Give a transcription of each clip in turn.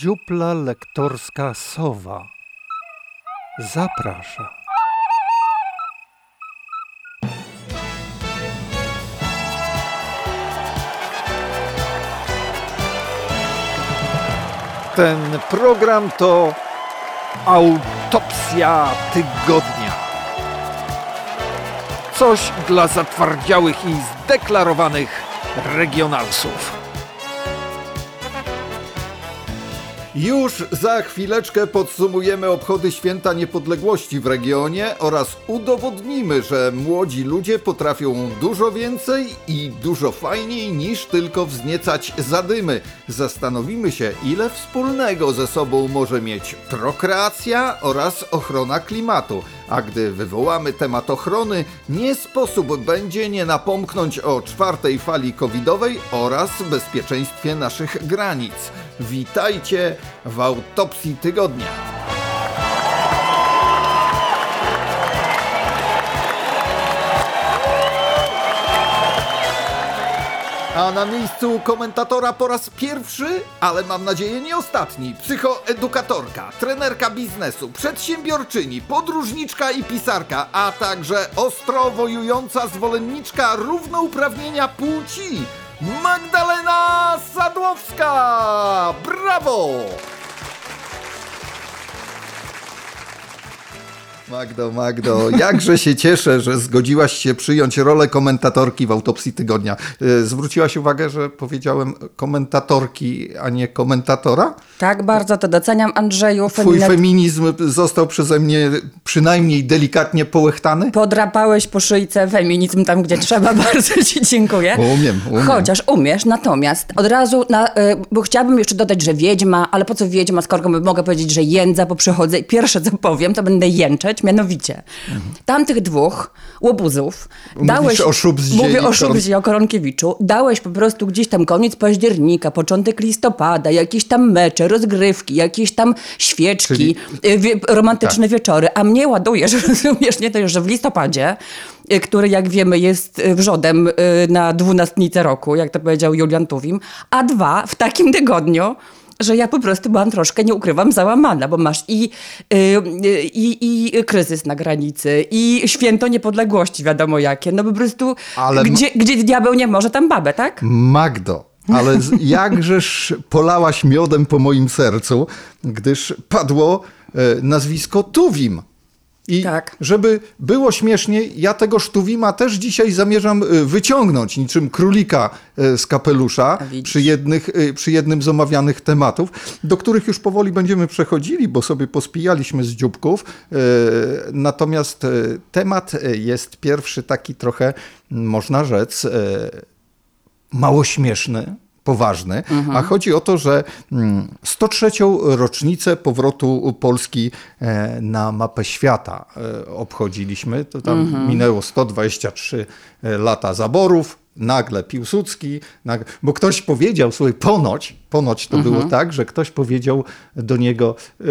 Dziupla lektorska Sowa zaprasza. Ten program to autopsja tygodnia. Coś dla zatwardziałych i zdeklarowanych regionalsów. Już za chwileczkę podsumujemy obchody Święta Niepodległości w regionie oraz udowodnimy, że młodzi ludzie potrafią dużo więcej i dużo fajniej niż tylko wzniecać zadymy. Zastanowimy się, ile wspólnego ze sobą może mieć prokreacja oraz ochrona klimatu. A gdy wywołamy temat ochrony, nie sposób będzie nie napomknąć o czwartej fali covidowej oraz bezpieczeństwie naszych granic. Witajcie w autopsji tygodnia. A na miejscu komentatora po raz pierwszy, ale mam nadzieję nie ostatni, psychoedukatorka, trenerka biznesu, przedsiębiorczyni, podróżniczka i pisarka, a także ostro wojująca zwolenniczka równouprawnienia płci, Magdalena Sadłowska! Brawo! Magdo, Magdo, jakże się cieszę, że zgodziłaś się przyjąć rolę komentatorki w autopsji tygodnia. E, zwróciłaś uwagę, że powiedziałem komentatorki, a nie komentatora? Tak, bardzo to doceniam, Andrzeju. Twój feminizm został przeze mnie przynajmniej delikatnie połechtany? Podrapałeś po szyjce feminizm tam, gdzie trzeba. Bardzo ci dziękuję. Umiem, umiem. Chociaż umiesz, natomiast od razu, na, y, bo chciałabym jeszcze dodać, że wiedźma, ale po co wiedźma, skoro mogę powiedzieć, że jędza, bo przychodzę i pierwsze co powiem, to będę jęczeć, mianowicie. Mhm. Tamtych dwóch łobuzów Mówisz dałeś... o Szubzdzie Mówię o Szubzdzie, o Koronkiewiczu. Dałeś po prostu gdzieś tam koniec października, początek listopada, jakieś tam mecze, rozgrywki, jakieś tam świeczki, Czyli... Y, romantyczne tak. wieczory, a mnie ładujesz, rozumiesz, nie to, że w listopadzie, y, który jak wiemy jest y, wrzodem na dwunastnicę roku, jak to powiedział Julian Tuwim, a dwa, w takim tygodniu że ja po prostu byłam troszkę, nie ukrywam, załamana, bo masz i, yy, i, i kryzys na granicy, i święto niepodległości, wiadomo jakie. No po prostu, Ale... gdzie, gdzie diabeł nie może, tam babę, tak? Magdo, ale jakżeż polałaś miodem po moim sercu, gdyż padło e, nazwisko Tuwim. I tak. żeby było śmieszniej, ja tego sztuwima też dzisiaj zamierzam y, wyciągnąć niczym królika y, z kapelusza przy, jednych, y, przy jednym z omawianych tematów, do których już powoli będziemy przechodzili, bo sobie pospijaliśmy z dzióbków. Natomiast temat jest pierwszy taki trochę, można rzec, mało śmieszny poważny, mhm. a chodzi o to, że 103. Mm, rocznicę powrotu Polski e, na mapę świata e, obchodziliśmy. To tam mhm. minęło 123 e, lata zaborów, nagle Piłsudski, nagle, bo ktoś powiedział, słuchaj, ponoć, ponoć to było mhm. tak, że ktoś powiedział do niego, e,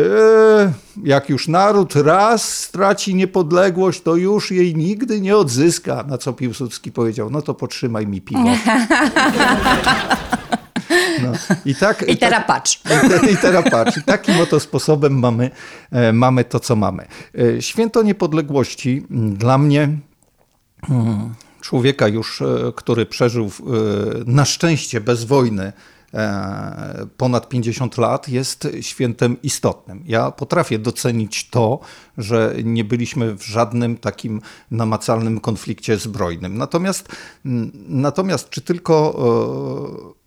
jak już naród raz straci niepodległość, to już jej nigdy nie odzyska. Na co Piłsudski powiedział, no to potrzymaj mi piwo. No. I, tak, I teraz patrz. I, I teraz patrz. Takim oto sposobem mamy, e, mamy to, co mamy. E, święto Niepodległości dla mnie hmm, człowieka już, e, który przeżył na szczęście bez wojny ponad 50 lat jest świętem istotnym. Ja potrafię docenić to, że nie byliśmy w żadnym takim namacalnym konflikcie zbrojnym. Natomiast, natomiast czy tylko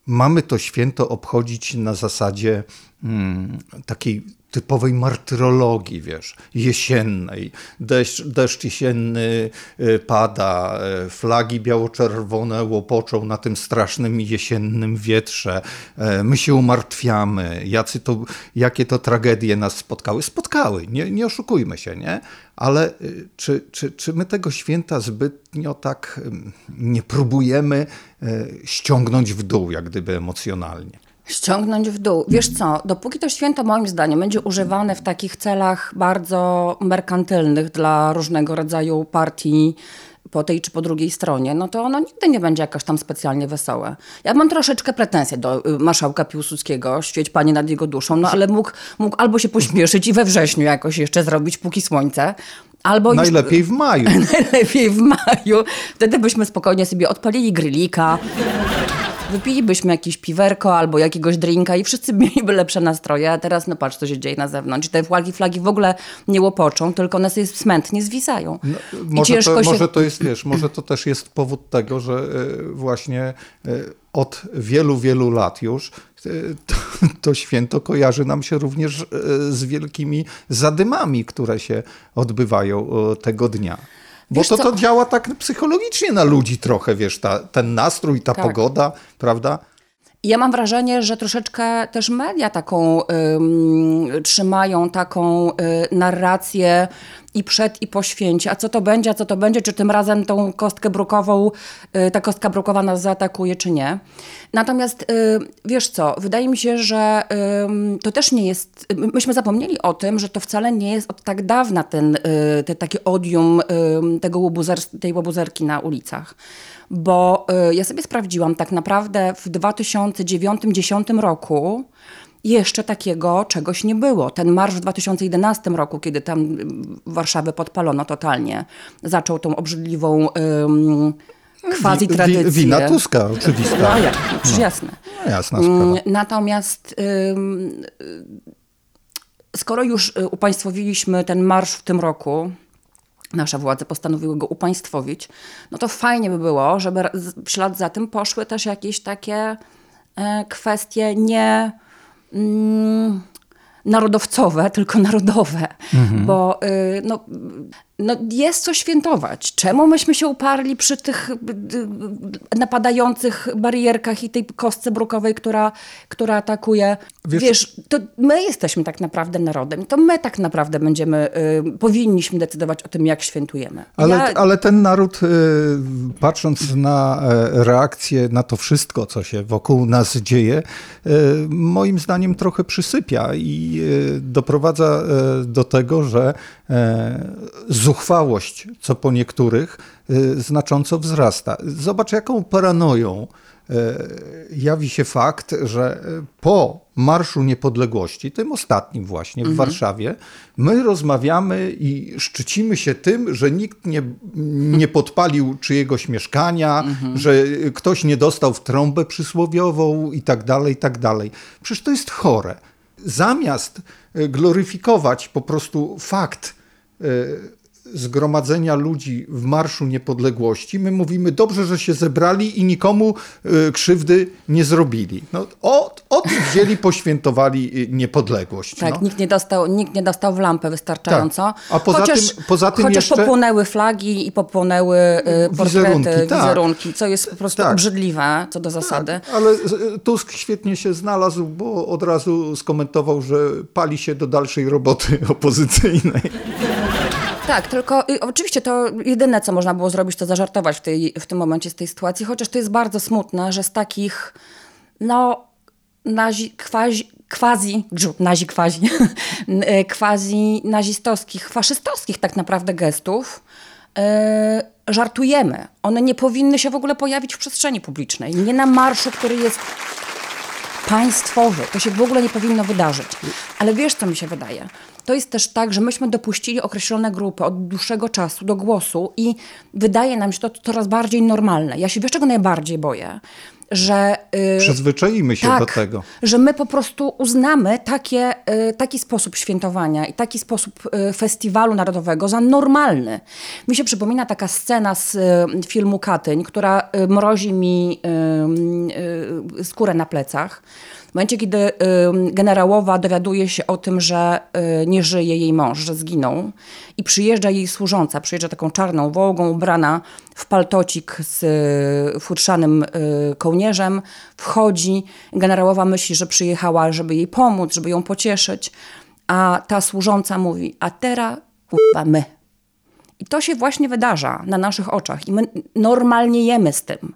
mamy to święto obchodzić na zasadzie hmm, takiej typowej martyrologii, wiesz, jesiennej. Deszcz, deszcz jesienny y, pada, y, flagi biało-czerwone łopoczą na tym strasznym jesiennym wietrze. Y, my się umartwiamy, jacy to, jakie to tragedie nas spotkały. Spotkały, nie, nie oszukujmy się, nie? Ale czy, czy, czy my tego święta zbytnio tak nie próbujemy ściągnąć w dół, jak gdyby emocjonalnie? Ściągnąć w dół. Wiesz co, dopóki to święto moim zdaniem będzie używane w takich celach bardzo merkantylnych dla różnego rodzaju partii po tej czy po drugiej stronie, no to ono nigdy nie będzie jakoś tam specjalnie wesołe. Ja mam troszeczkę pretensje do y, marszałka Piłsudskiego, świeć panie nad jego duszą, no ale mógł, mógł albo się pośpieszyć i we wrześniu jakoś jeszcze zrobić, póki słońce, albo już- Najlepiej w maju. Najlepiej w maju. Wtedy byśmy spokojnie sobie odpalili grillika, wypilibyśmy jakieś piwerko albo jakiegoś drinka i wszyscy mieliby lepsze nastroje, a teraz no patrz, co się dzieje na zewnątrz. I te flagi, flagi w ogóle nie łopoczą, tylko one sobie smętnie zwisają. I Może to, się... może to jest, wiesz, może to też jest powód tego, że e, właśnie e, od wielu, wielu lat już e, to, to święto kojarzy nam się również z wielkimi zadymami, które się odbywają tego dnia. Bo Wiesz to, co? to działa tak psychologicznie na ludzi trochę, wiesz, ta, ten nastrój, ta Tak. pogoda, prawda? Ja mam wrażenie, że troszeczkę też media taką ym, trzymają taką y, narrację i przed i po święcie. A co to będzie, a co to będzie, czy tym razem tą kostkę brukową, y, ta kostka brukowa nas zaatakuje, czy nie. Natomiast y, wiesz co, wydaje mi się, że to też nie jest, my- myśmy zapomnieli o tym, że to wcale nie jest od tak dawna ten, y, te takie odium tego łobuzer, tej łobuzerki na ulicach. Bo y, ja sobie sprawdziłam, tak naprawdę w 2009-2010 roku jeszcze takiego czegoś nie było. Ten marsz w 2011 roku, kiedy tam Warszawę podpalono totalnie, zaczął tą obrzydliwą ym, quasi tradycję. Wi- wina Tuska, oczywista. No, jak, przecież jasne. No, jasna sprawa. Mm, Natomiast ym, skoro już y, upaństwowiliśmy ten marsz w tym roku, nasze władze postanowiły go upaństwowić, no to fajnie by było, żeby w ślad za tym poszły też jakieś takie e, kwestie nie mm, narodowcowe, tylko narodowe. Bo y, no, no jest co świętować. Czemu myśmy się uparli przy tych y, y, napadających barierkach i tej kostce brukowej, która, która atakuje? Wiesz- Wiesz, to my jesteśmy tak naprawdę narodem. To my tak naprawdę będziemy, y, powinniśmy decydować o tym, jak świętujemy. Ale, Ja- ale ten naród, y, patrząc na e, reakcję na to wszystko, co się wokół nas dzieje, y, moim zdaniem trochę przysypia i y, doprowadza e, do tego, że e, zuchwałość, co po niektórych, y, znacząco wzrasta. Zobacz, jaką paranoją e, jawi się fakt, że e, po Marszu Niepodległości, tym ostatnim właśnie w Warszawie, my rozmawiamy i szczycimy się tym, że nikt nie, nie podpalił czyjegoś mieszkania, że ktoś nie dostał w trąbę przysłowiową i tak dalej, i tak dalej. Przecież to jest chore. Zamiast gloryfikować po prostu fakt zgromadzenia ludzi w Marszu Niepodległości, my mówimy dobrze, że się zebrali i nikomu y, krzywdy nie zrobili. No, od, od wzięli, poświętowali y, niepodległość. Tak, no. nikt, nie dostał, nikt nie dostał w lampę wystarczająco. Tak. A poza chociaż, tym- poza tym chociaż jeszcze- popłynęły flagi i popłynęły y, portrety, Wizerunki, wizerunki, tak. co jest po prostu Tak. obrzydliwe co do zasady. Ale Tusk świetnie się znalazł, bo od razu skomentował, że pali się do dalszej roboty opozycyjnej. Tak, tylko oczywiście to jedyne, co można było zrobić, to zażartować w, tej, w tym momencie z tej sytuacji, chociaż to jest bardzo smutne, że z takich, no, nazi, quasi, quasi, grzu, nazi quasi, quasi nazistowskich, faszystowskich tak naprawdę gestów, y, żartujemy. One nie powinny się w ogóle pojawić w przestrzeni publicznej. Nie na marszu, który jest państwowy. To się w ogóle nie powinno wydarzyć. Ale wiesz, co mi się wydaje? To jest też tak, że myśmy dopuścili określone grupy od dłuższego czasu do głosu i wydaje nam się to coraz bardziej normalne. Ja się wiesz, czego najbardziej boję? Że y, Przyzwyczaimy się tak, do tego. że my po prostu uznamy takie, y, taki sposób świętowania i taki sposób y, festiwalu narodowego za normalny. Mi się przypomina taka scena z y, filmu Katyń, która y, mrozi mi y, skórę na plecach. Momencie, kiedy generałowa dowiaduje się o tym, że y, nie żyje jej mąż, że zginął i przyjeżdża jej służąca, przyjeżdża taką czarną wołgą, ubrana w paltocik z y, futrzanym y, kołnierzem, wchodzi. Generałowa myśli, że przyjechała, żeby jej pomóc, żeby ją pocieszyć, a ta służąca mówi, a teraz kurwa my. I to się właśnie wydarza na naszych oczach i my normalnie jemy z tym.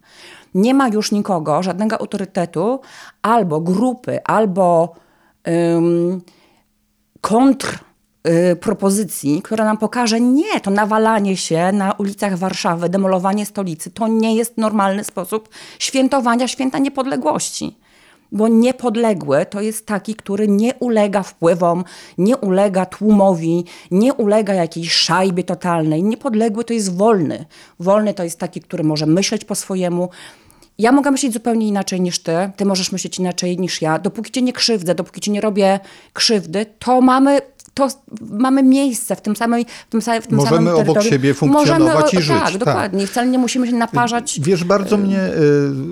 Nie ma już nikogo, żadnego autorytetu, albo grupy, albo ym, kontr propozycji, która nam pokaże, nie, to nawalanie się na ulicach Warszawy, demolowanie stolicy, to nie jest normalny sposób świętowania święta niepodległości. Bo niepodległy to jest taki, który nie ulega wpływom, nie ulega tłumowi, nie ulega jakiejś szajbie totalnej. Niepodległy to jest wolny. Wolny to jest taki, który może myśleć po swojemu. Ja mogę myśleć zupełnie inaczej niż ty, ty możesz myśleć inaczej niż ja. Dopóki cię nie krzywdzę, dopóki ci nie robię krzywdy, to mamy to mamy miejsce w tym samym, w tym, samym, w tym Możemy samym obok terytorium. siebie funkcjonować Możemy, i żyć, Tak, tak. dokładnie. Wcale nie musimy się naparzać. Wiesz, bardzo mnie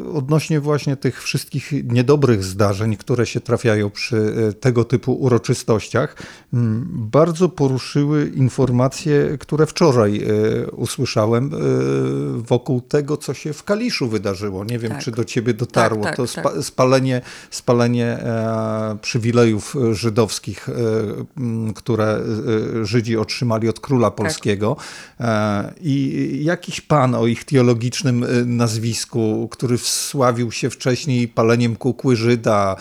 y, odnośnie właśnie tych wszystkich niedobrych zdarzeń, które się trafiają przy y, tego typu uroczystościach, mm, bardzo poruszyły informacje, które wczoraj y, usłyszałem y, wokół tego, co się w Kaliszu wydarzyło. Nie wiem, Tak. czy do ciebie dotarło. Tak, tak, to tak. spa, spalenie, spalenie e, przywilejów żydowskich, które e, Żydzi otrzymali od króla polskiego. E, I jakiś pan o ich teologicznym e, nazwisku, który wsławił się wcześniej paleniem kukły Żyda.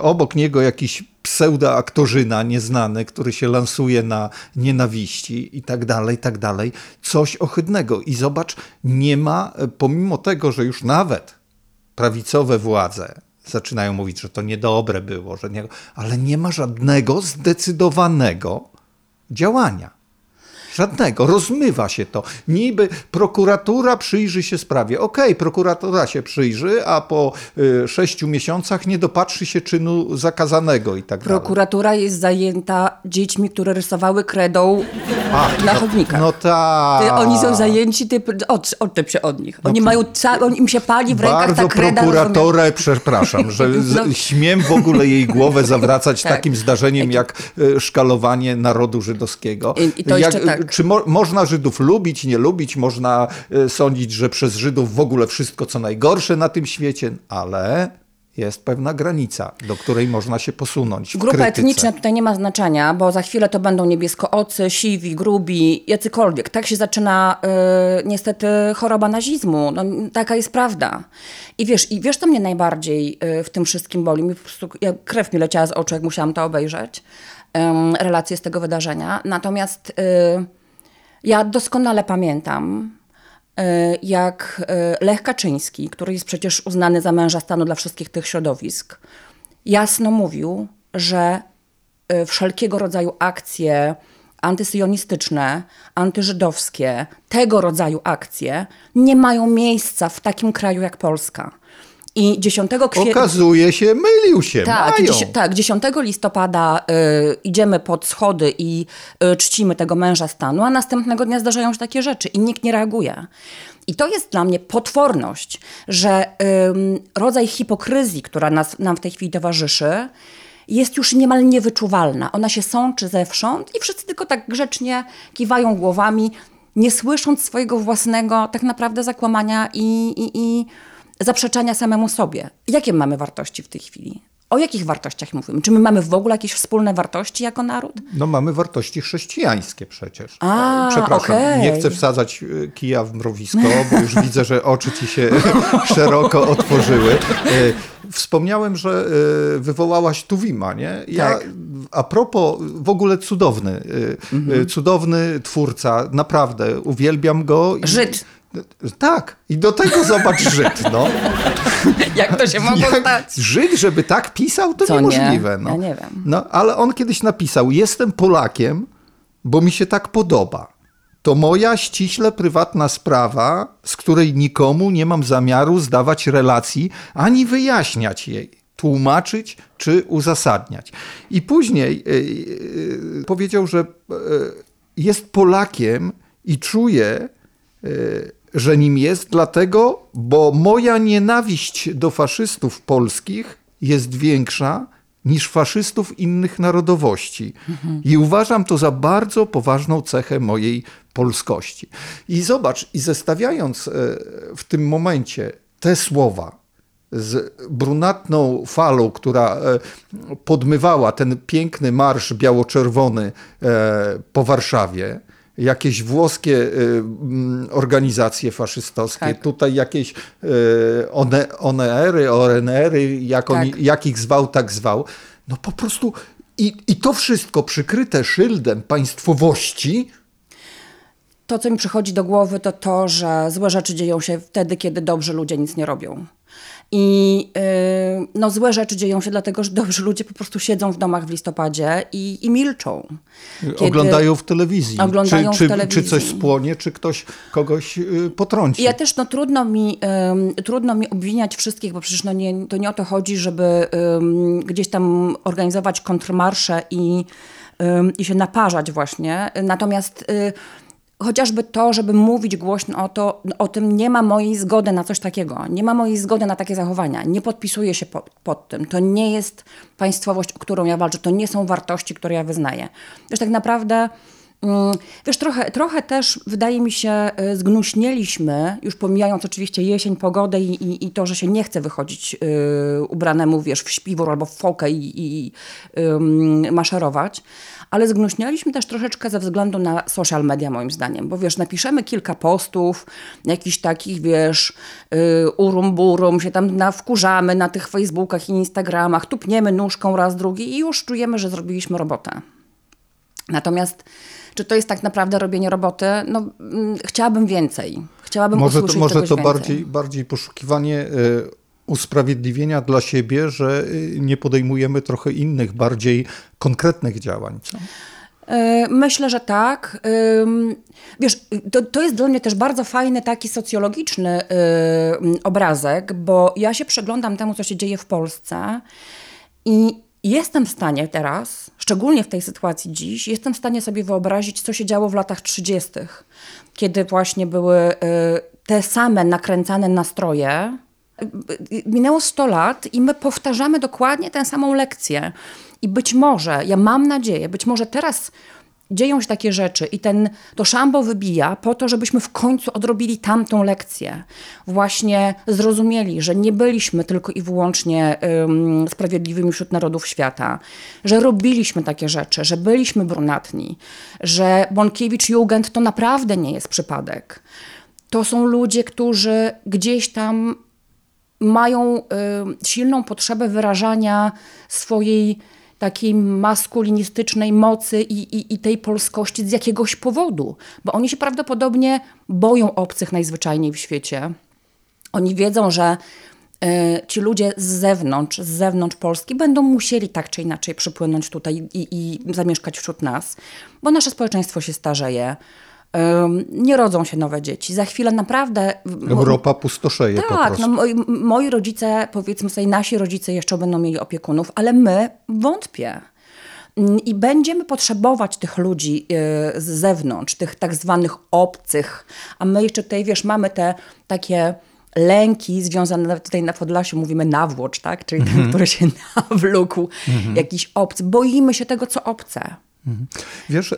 Obok niego jakiś pseudoaktorzyna nieznany, który się lansuje na nienawiści i tak dalej, i tak dalej. Coś ohydnego. I zobacz, nie ma, pomimo tego, że już nawet prawicowe władze zaczynają mówić, że to niedobre było, że nie, ale nie ma żadnego zdecydowanego działania. Żadnego. Rozmywa się to. Niby prokuratura przyjrzy się sprawie. Okej, prokuratura się przyjrzy, a po y, sześciu miesiącach nie dopatrzy się czynu zakazanego i tak dalej. Prokuratura jest zajęta dziećmi, które rysowały kredą A, na no, chodnikach. No tak. Oni są zajęci, ty od, odczep się od nich. Oni mają, ca- on, im się pali w rękach Bardzo ta kreda. rozumiesz? prokuratorę, przepraszam, że No. śmiem w ogóle jej głowę zawracać Tak. takim zdarzeniem jak e, szkalowanie narodu żydowskiego. I- i to jak, jeszcze tak. Czy mo, można Żydów lubić, nie lubić, można e, sądzić, że przez Żydów w ogóle wszystko co najgorsze na tym świecie, ale jest pewna granica, do której można się posunąć. Grupa krytyce. etniczna tutaj nie ma znaczenia, bo za chwilę to będą niebieskoocy, siwi, grubi, jacykolwiek. Tak się zaczyna y, niestety choroba nazizmu. No, taka jest prawda. I wiesz, i wiesz, co mnie najbardziej y, w tym wszystkim boli? Mi po prostu, ja, krew mi leciała z oczu, jak musiałam to obejrzeć. Relacje z tego wydarzenia. Natomiast y, ja doskonale pamiętam, y, jak y, Lech Kaczyński, który jest przecież uznany za męża stanu dla wszystkich tych środowisk, jasno mówił, że wszelkiego rodzaju akcje antysyjonistyczne, antyżydowskie, tego rodzaju akcje nie mają miejsca w takim kraju jak Polska. I 10 kwietnia. Okazuje się, mylił się. Tak, dziesię- tak, 10 listopada y, idziemy pod schody i y, czcimy tego męża stanu, a następnego dnia zdarzają się takie rzeczy i nikt nie reaguje. I to jest dla mnie potworność, że ym, rodzaj hipokryzji, która nas, nam w tej chwili towarzyszy, jest już niemal niewyczuwalna. Ona się sączy zewsząd i wszyscy tylko tak grzecznie kiwają głowami, nie słysząc swojego własnego tak naprawdę zakłamania i, i, i zaprzeczania samemu sobie. Jakie mamy wartości w tej chwili? O jakich wartościach mówimy? Czy my mamy w ogóle jakieś wspólne wartości jako naród? No mamy wartości chrześcijańskie przecież. A, Przepraszam, okej. nie chcę wsadzać e, kija w mrowisko, bo już widzę, że oczy ci się szeroko otworzyły. E, Wspomniałem, że e, wywołałaś Tuwima, nie? Ja, Tak. A propos, w ogóle cudowny, e, cudowny twórca, naprawdę, uwielbiam go. Żyd. Tak, i do tego zobacz Żyd, no. Jak to się mogło Jak stać? Żyd, żeby tak pisał, to Co, nie? niemożliwe. No. Ja nie wiem. No, ale on kiedyś napisał, jestem Polakiem, bo mi się tak podoba. To moja ściśle prywatna sprawa, z której nikomu nie mam zamiaru zdawać relacji, ani wyjaśniać jej, tłumaczyć czy uzasadniać. I później yy, yy, powiedział, że yy, jest Polakiem i czuje, że nim jest, dlatego, bo moja nienawiść do faszystów polskich jest większa niż faszystów innych narodowości. I uważam to za bardzo poważną cechę mojej polskości. I zobacz, i zestawiając e, w tym momencie te słowa z brunatną falą, która e, podmywała ten piękny marsz biało-czerwony e, po Warszawie, jakieś włoskie e, mm, organizacje faszystowskie, Tak. tutaj jakieś e, one, onery, orenery, jak, oni, Tak. jak ich zwał, tak zwał. No po prostu I, I to wszystko przykryte szyldem państwowości, To, co mi przychodzi do głowy, to to, że złe rzeczy dzieją się wtedy, kiedy dobrzy ludzie nic nie robią. I yy, no, złe rzeczy dzieją się dlatego, że dobrzy ludzie po prostu siedzą w domach w listopadzie i, i milczą. Oglądają w telewizji. Oglądają czy, w czy, telewizji. czy coś spłonie, czy ktoś kogoś y, potrąci. Ja też no, trudno, mi, ym, trudno mi obwiniać wszystkich, bo przecież no, nie, to nie o to chodzi, żeby gdzieś tam organizować kontrmarsze i, i się naparzać właśnie. Natomiast y, chociażby to, żeby mówić głośno o, to, o tym, nie ma mojej zgody na coś takiego. Nie ma mojej zgody na takie zachowania. Nie podpisuję się pod, pod tym. To nie jest państwowość, o którą ja walczę. To nie są wartości, które ja wyznaję. Wiesz, tak naprawdę... Mm, Wiesz, trochę, trochę też wydaje mi się, y, zgnuśnieliśmy, już pomijając oczywiście jesień, pogodę i, i, i to, że się nie chce wychodzić y, ubranemu, wiesz, w śpiwór albo w fokę i, i ym, maszerować, ale zgnuśnialiśmy też troszeczkę ze względu na social media, moim zdaniem, bo wiesz, napiszemy kilka postów, jakichś takich, wiesz, y, urum burum, się tam nawkurzamy na tych Facebookach i Instagramach, tupniemy nóżką raz, drugi i już czujemy, że zrobiliśmy robotę. Natomiast czy to jest tak naprawdę robienie roboty? No, mm, chciałabym więcej. Chciałabym może to, usłyszeć może czegoś to więcej. bardziej, bardziej poszukiwanie y, usprawiedliwienia dla siebie, że y, nie podejmujemy trochę innych, bardziej konkretnych działań. Co? E, Myślę, że tak. Wiesz, to, to jest dla mnie też bardzo fajny taki socjologiczny ym, obrazek, bo ja się przyglądam temu, co się dzieje w Polsce i jestem w stanie teraz, szczególnie w tej sytuacji dziś, jestem w stanie sobie wyobrazić, co się działo w latach 30., kiedy właśnie były y, te same nakręcane nastroje. Minęło 100 lat i my powtarzamy dokładnie tę samą lekcję. I być może, ja mam nadzieję, być może teraz dzieją się takie rzeczy i ten, to szambo wybija po to, żebyśmy w końcu odrobili tamtą lekcję. Właśnie zrozumieli, że nie byliśmy tylko i wyłącznie ym, sprawiedliwymi wśród narodów świata, że robiliśmy takie rzeczy, że byliśmy brunatni, że Bąkiewicz-Jugend to naprawdę nie jest przypadek. To są ludzie, którzy gdzieś tam mają y, silną potrzebę wyrażania swojej takiej maskulinistycznej mocy i, i, i tej polskości z jakiegoś powodu, bo oni się prawdopodobnie boją obcych najzwyczajniej w świecie. Oni wiedzą, że y, ci ludzie z zewnątrz, z zewnątrz Polski będą musieli tak czy inaczej przypłynąć tutaj i, i zamieszkać wśród nas, bo nasze społeczeństwo się starzeje. Nie rodzą się nowe dzieci. Za chwilę naprawdę. Europa pustoszeje Tak, no moi, moi rodzice, powiedzmy sobie, nasi rodzice jeszcze będą mieli opiekunów, ale my wątpię. Mm, I będziemy potrzebować tych ludzi y, z zewnątrz, tych tak zwanych obcych. A my jeszcze tutaj, wiesz, mamy te takie lęki związane, tutaj na Podlasiu mówimy nawłocz, tak? Czyli ten, który się nawlókł, jakiś obcy. Boimy się tego, co obce. Wiesz, y,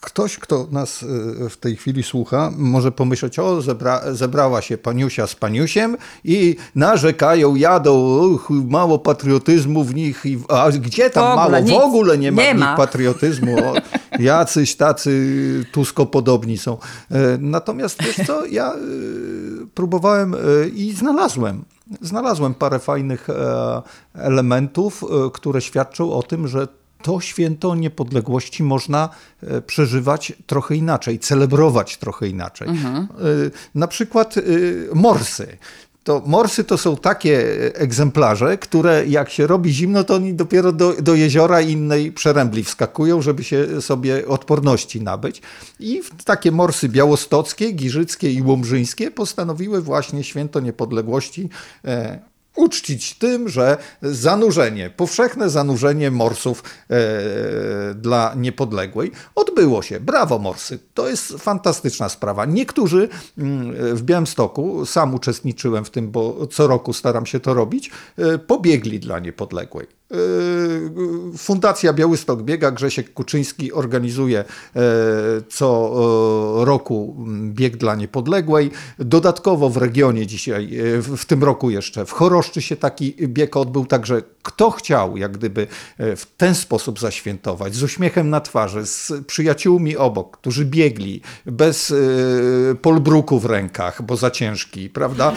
ktoś, kto nas y, w tej chwili słucha, może pomyśleć, o, zebra, zebrała się paniusia z paniusiem i narzekają, jadą, uch, mało patriotyzmu w nich, i, a gdzie tam W ogóle mało? W nic. ogóle nie ma Nie w ma. patriotyzmu. O, jacyś tacy tuskopodobni są. E, Natomiast wiesz co, ja y, próbowałem y, i znalazłem. Znalazłem parę fajnych e, elementów, które świadczą o tym, że to święto niepodległości można e, przeżywać trochę inaczej, celebrować trochę inaczej. E, Na przykład e, morsy. To morsy to są takie egzemplarze, które jak się robi zimno, to oni dopiero do, do jeziora innej przerębli wskakują, żeby się sobie odporności nabyć. I takie morsy białostockie, giżyckie i łomżyńskie postanowiły właśnie święto niepodległości uczcić tym, że zanurzenie, powszechne zanurzenie morsów e, dla niepodległej odbyło się. Brawo morsy, to jest fantastyczna sprawa. Niektórzy mm, w Białymstoku, sam uczestniczyłem w tym, bo co roku staram się to robić, e, pobiegli dla niepodległej. E, Fundacja Białystok Biega, Grzesiek Kuczyński organizuje e, co e, roku bieg dla niepodległej. Dodatkowo w regionie dzisiaj, e, w tym roku jeszcze w Choroszczy się taki bieg odbył, także kto chciał jak gdyby w ten sposób zaświętować, z uśmiechem na twarzy, z przyjaciółmi obok, którzy biegli, bez polbruku w rękach, bo za ciężki, prawda?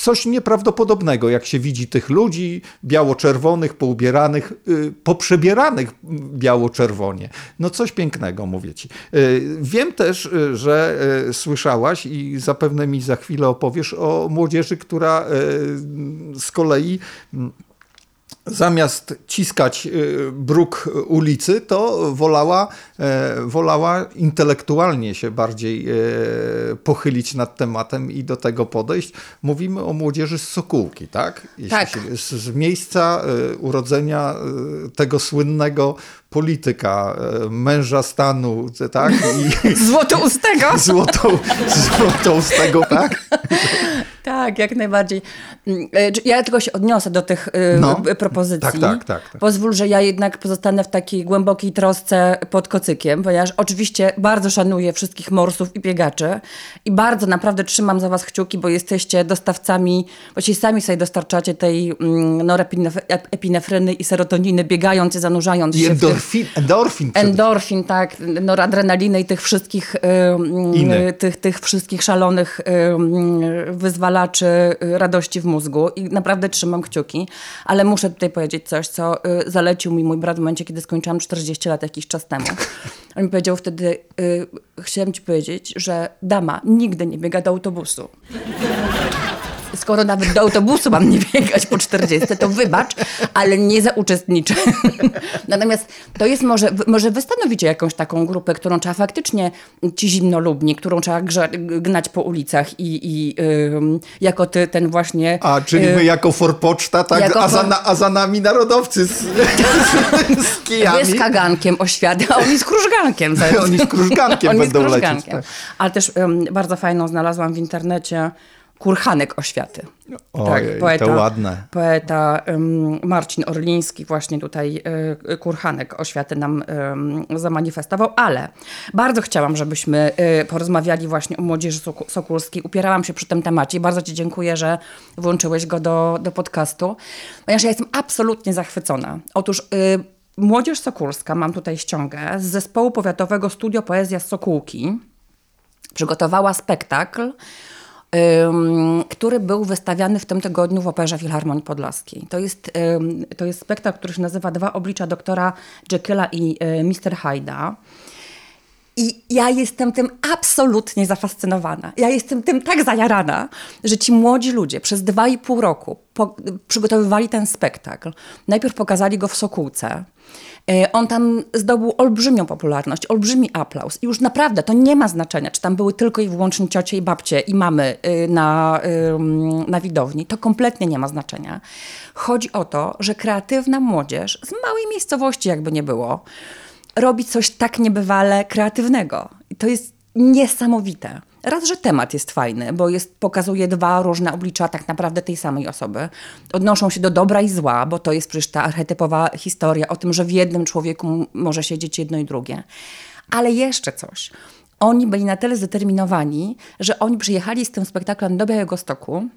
Coś nieprawdopodobnego, jak się widzi tych ludzi biało-czerwonych, poubieranych, y, poprzebieranych biało-czerwonie. No coś pięknego, mówię ci. Y, wiem też, y, że słyszałaś i zapewne mi za chwilę opowiesz o młodzieży, która z kolei zamiast ciskać y, bruk ulicy, to wolała, e, wolała intelektualnie się bardziej e, pochylić nad tematem i do tego podejść. Mówimy o młodzieży z Sokółki, tak? Jeśli tak. Się, z, z, miejsca e, urodzenia tego słynnego polityka, męża stanu, tak? I, złotoustego. Złoto, złotoustego, tak? Tak, jak najbardziej. Mm, e, ja tylko się odniosę do tych e, no, propozycji. Tak, tak, tak, tak. Pozwól, że ja jednak pozostanę w takiej głębokiej trosce pod kocykiem, ponieważ oczywiście bardzo szanuję wszystkich morsów i biegaczy i bardzo naprawdę trzymam za was kciuki, bo jesteście dostawcami, właściwie sami sobie dostarczacie tej mm, norepinefryny i serotoniny, biegając i zanurzając I się. Endorfin, tych, endorfin. Endorfin, tak. Noradrenaliny i tych wszystkich, y, tych, tych wszystkich szalonych y, wyzwalaczy czy y, radości w mózgu i naprawdę trzymam kciuki, ale muszę tutaj powiedzieć coś, co y, zalecił mi mój brat w momencie, kiedy skończyłam 40 lat jakiś czas temu. On mi powiedział wtedy, y, chciałem ci powiedzieć, że dama nigdy nie biega do autobusu skoro nawet do autobusu mam nie biegać po 40, to wybacz, ale nie zauczestniczę. Natomiast to jest może, może wy stanowicie jakąś taką grupę, którą trzeba faktycznie ci zimnolubni, którą trzeba gnać po ulicach i, i jako ty ten właśnie... A, czyli my jako forpoczta, tak? A za, na, a za nami narodowcy z, z, z kijami. Wy z kagankiem oświaty, a oni z krużgankiem. oni z krużgankiem oni będą z krużgankiem. lecieć. Tak. Ale też bardzo fajną znalazłam w internecie Kurhanek Oświaty. Ojej, tak, poeta, to ładne. Poeta um, Marcin Orliński właśnie tutaj y, Kurhanek Oświaty nam y, zamanifestował, ale bardzo chciałam, żebyśmy y, porozmawiali właśnie o młodzieży sokulskiej. Upierałam się przy tym temacie i bardzo Ci dziękuję, że włączyłeś go do, do podcastu, ponieważ ja jestem absolutnie zachwycona. Otóż Młodzież Sokulska, mam tutaj ściągę, z zespołu powiatowego Studio Poezja z Sokółki przygotowała spektakl który był wystawiany w tym tygodniu w Operze Filharmonii Podlaskiej. To jest, to jest spektakl, który się nazywa Dwa oblicza doktora Jekylla i e, Mr. Hyda. I ja jestem tym absolutnie zafascynowana. Ja jestem tym tak zajarana, że ci młodzi ludzie przez dwa i pół roku po, przygotowywali ten spektakl. Najpierw pokazali go w Sokółce. E, on tam zdobył olbrzymią popularność, olbrzymi aplauz. I już naprawdę to nie ma znaczenia, czy tam były tylko i wyłącznie ciocie i babcie i mamy y, na, na widowni. To kompletnie nie ma znaczenia. Chodzi o to, że kreatywna młodzież z małej miejscowości, jakby nie było, robi coś tak niebywale kreatywnego. I to jest niesamowite. Raz, że temat jest fajny, bo jest, pokazuje dwa różne oblicza tak naprawdę tej samej osoby. Odnoszą się do dobra i zła, bo to jest przecież ta archetypowa historia o tym, że w jednym człowieku może siedzieć jedno i drugie. Ale jeszcze coś. Oni byli na tyle zdeterminowani, że oni przyjechali z tym spektaklem do Białego Stoku,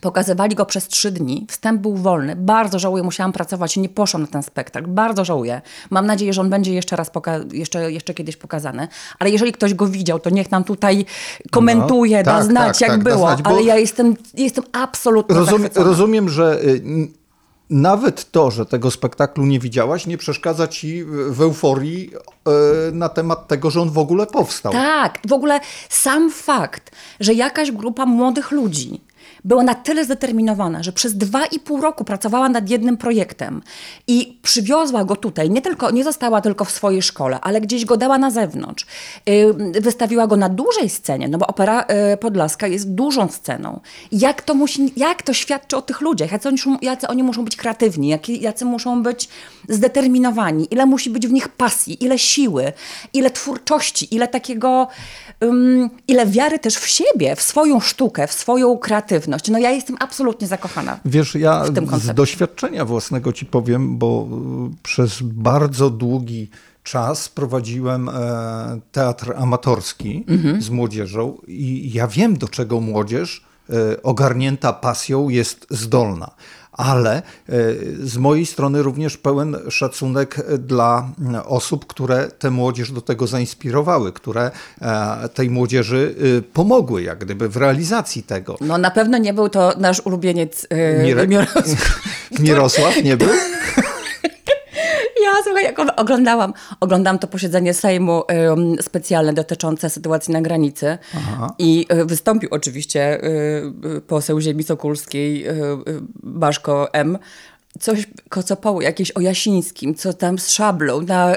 Pokazywali go przez trzy dni. Wstęp był wolny. Bardzo żałuję, musiałam pracować i nie poszłam na ten spektakl. Bardzo żałuję. Mam nadzieję, że on będzie jeszcze raz, jeszcze, jeszcze kiedyś pokazany. Ale jeżeli ktoś go widział, to niech nam tutaj komentuje, no, da tak, znać, tak, jak tak, było. Znać, Ale ja jestem, jestem absolutnie rozumiem, rozumiem, że y, nawet to, że tego spektaklu nie widziałaś, nie przeszkadza ci w euforii y, na temat tego, że on w ogóle powstał. Tak, w ogóle sam fakt, że jakaś grupa młodych ludzi była na tyle zdeterminowana, że przez dwa i pół roku pracowała nad jednym projektem i przywiozła go tutaj. Nie, tylko, nie została tylko w swojej szkole, ale gdzieś go dała na zewnątrz. Wystawiła go na dużej scenie, no bo Opera y, Podlaska jest dużą sceną. Jak to, musi, jak to świadczy o tych ludziach? Jacy oni, jacy oni muszą być kreatywni? Jacy, jacy muszą być zdeterminowani? Ile musi być w nich pasji? Ile siły? Ile twórczości? Ile takiego... Ile wiary też w siebie, w swoją sztukę, w swoją kreatywność no ja jestem absolutnie zakochana. Wiesz, ja w tym z doświadczenia własnego ci powiem, bo y, przez bardzo długi czas prowadziłem e, teatr amatorski mhm. z młodzieżą i ja wiem, do czego młodzież e, ogarnięta pasją jest zdolna ale z mojej strony również pełen szacunek dla osób, które tę młodzież do tego zainspirowały, które tej młodzieży pomogły jak gdyby w realizacji tego. No na pewno nie był to nasz ulubieniec Mirek? Mirosław. Mirosław nie był? Ja, słuchaj, jak oglądałam, oglądam to posiedzenie Sejmu um, specjalne dotyczące sytuacji na granicy Aha. i y, wystąpił oczywiście y, poseł ziemi sokulskiej y, Baszko M., coś kocopało jakieś o Jasińskim, co tam z szablą, na,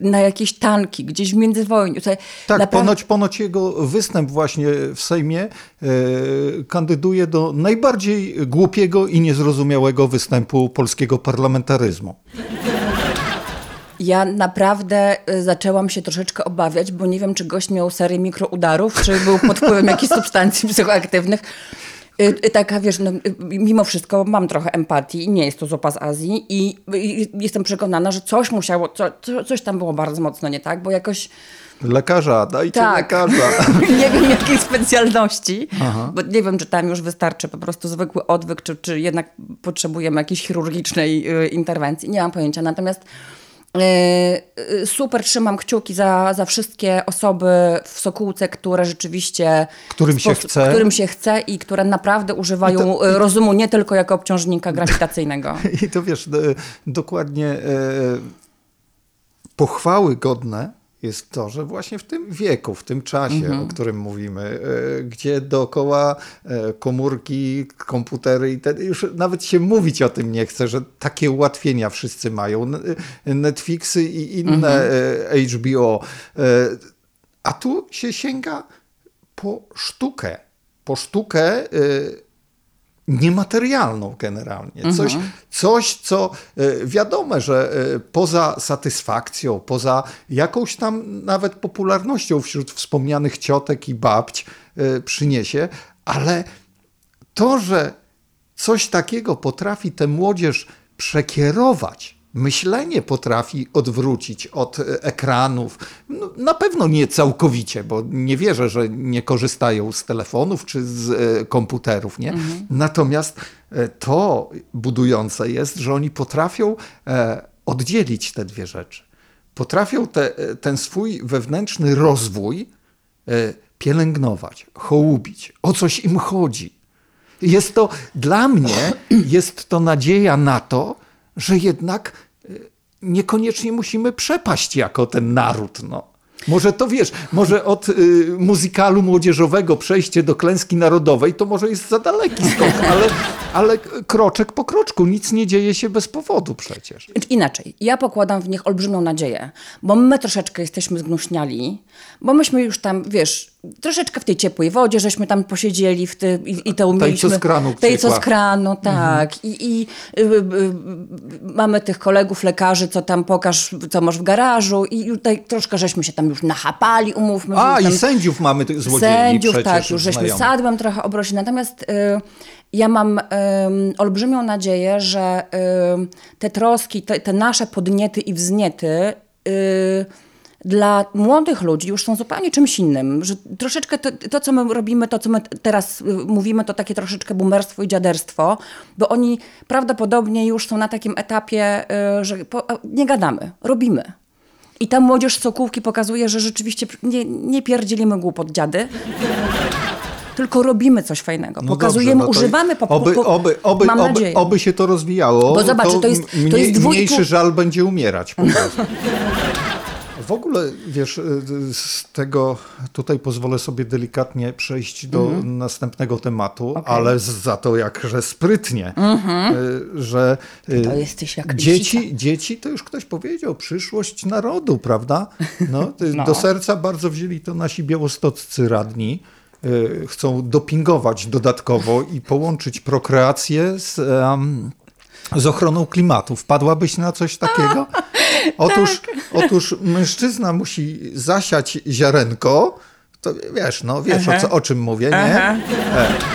na jakieś tanki, gdzieś w międzywojniu. tak, naprawdę... ponoć, ponoć jego występ właśnie w Sejmie e, kandyduje do najbardziej głupiego i niezrozumiałego występu polskiego parlamentaryzmu. Ja naprawdę y, zaczęłam się troszeczkę obawiać, bo nie wiem, czy gość miał serię mikroudarów, czy był pod wpływem jakichś substancji psychoaktywnych. Y, y, taka, wiesz, no, mimo wszystko mam trochę empatii, nie jest to zupa z Azji i, jestem przekonana, że coś musiało, co, coś tam było bardzo mocno nie tak, bo jakoś... Lekarza, dajcie tak. lekarza. nie wiem jakiej specjalności, Aha. bo nie wiem, czy tam już wystarczy po prostu zwykły odwyk, czy, czy jednak potrzebujemy jakiejś chirurgicznej interwencji. Nie mam pojęcia, natomiast super trzymam kciuki za, za wszystkie osoby w Sokółce, które rzeczywiście. Którym się chce. Którym się chce i które naprawdę używają to, e, rozumu nie tylko jako obciążnika grawitacyjnego. I to wiesz, dokładnie e, pochwały godne jest to, że właśnie w tym wieku, w tym czasie, mhm. o którym mówimy, e, gdzie dookoła e, komórki, komputery i te, już nawet się mówić o tym nie chce, że takie ułatwienia wszyscy mają. E, Netflixy i inne mhm. HBO. A tu się sięga po sztukę. Po sztukę niematerialną generalnie. Mhm. Coś, coś, co e, wiadome, że e, poza satysfakcją, poza jakąś tam nawet popularnością wśród wspomnianych ciotek i babć e, przyniesie, ale to, że coś takiego potrafi tę młodzież przekierować myślenie potrafi odwrócić od e, ekranów. No, na pewno nie całkowicie, bo nie wierzę, że nie korzystają z telefonów czy z e, komputerów. Nie? Mhm. Natomiast e, to budujące jest, że oni potrafią oddzielić te dwie rzeczy. Potrafią te, ten swój wewnętrzny rozwój pielęgnować, hołubić, o coś im chodzi. Jest to dla mnie, jest to nadzieja na to, że jednak y, niekoniecznie musimy przepaść jako ten naród. No. Może to wiesz, może od y, muzykalu młodzieżowego przejście do klęski narodowej to może jest za daleki skok, ale, ale kroczek po kroczku, nic nie dzieje się bez powodu przecież. Inaczej, ja pokładam w nich olbrzymią nadzieję, bo my troszeczkę jesteśmy zgnuśniali, bo myśmy już tam, wiesz, troszeczkę w tej ciepłej wodzie, żeśmy tam posiedzieli w ty, i, i to umieliśmy. Tej co z kranu. Tej co z kranu, tak. Mhm. I, i y, y, y, mamy tych kolegów lekarzy, co tam pokaż, co masz w garażu i tutaj troszkę żeśmy się tam już nachapali, umówmy. A, tam, i sędziów mamy tych złodziei Sędziów, tak, już żeśmy sadłem trochę obrośli. Natomiast y, ja mam olbrzymią nadzieję, że te troski, te, te, nasze podniety i wzniety y, dla młodych ludzi już są zupełnie czymś innym. Że troszeczkę to, to, co my robimy, to, co my teraz y, mówimy, to takie troszeczkę boomerstwo i dziaderstwo, bo oni prawdopodobnie już są na takim etapie, y, że po, nie gadamy, robimy. I ta młodzież Sokółki pokazuje, że rzeczywiście nie, nie pierdzielimy głupot dziady tylko robimy coś fajnego. No Pokazujemy, dobrze, no używamy po, oby, po, oby, oby, mam oby, nadzieję. oby się to rozwijało. Bo zobacz, to, to jest, to jest dwu... Mniejszy żal będzie umierać po prostu. W ogóle, wiesz, y, z tego tutaj pozwolę sobie delikatnie przejść do mm. następnego tematu, okay. ale za to jakże sprytnie, mm -hmm. że y, to jesteś jak dzieci, dzieci, to już ktoś powiedział, przyszłość narodu, prawda? No, no. Do serca bardzo wzięli to nasi białostoccy radni chcą dopingować dodatkowo i połączyć prokreację z, um, z ochroną klimatu. Wpadłabyś na coś takiego? Otóż, tak. otóż mężczyzna musi zasiać ziarenko, to wiesz, no wiesz o, co, o czym mówię, nie? E,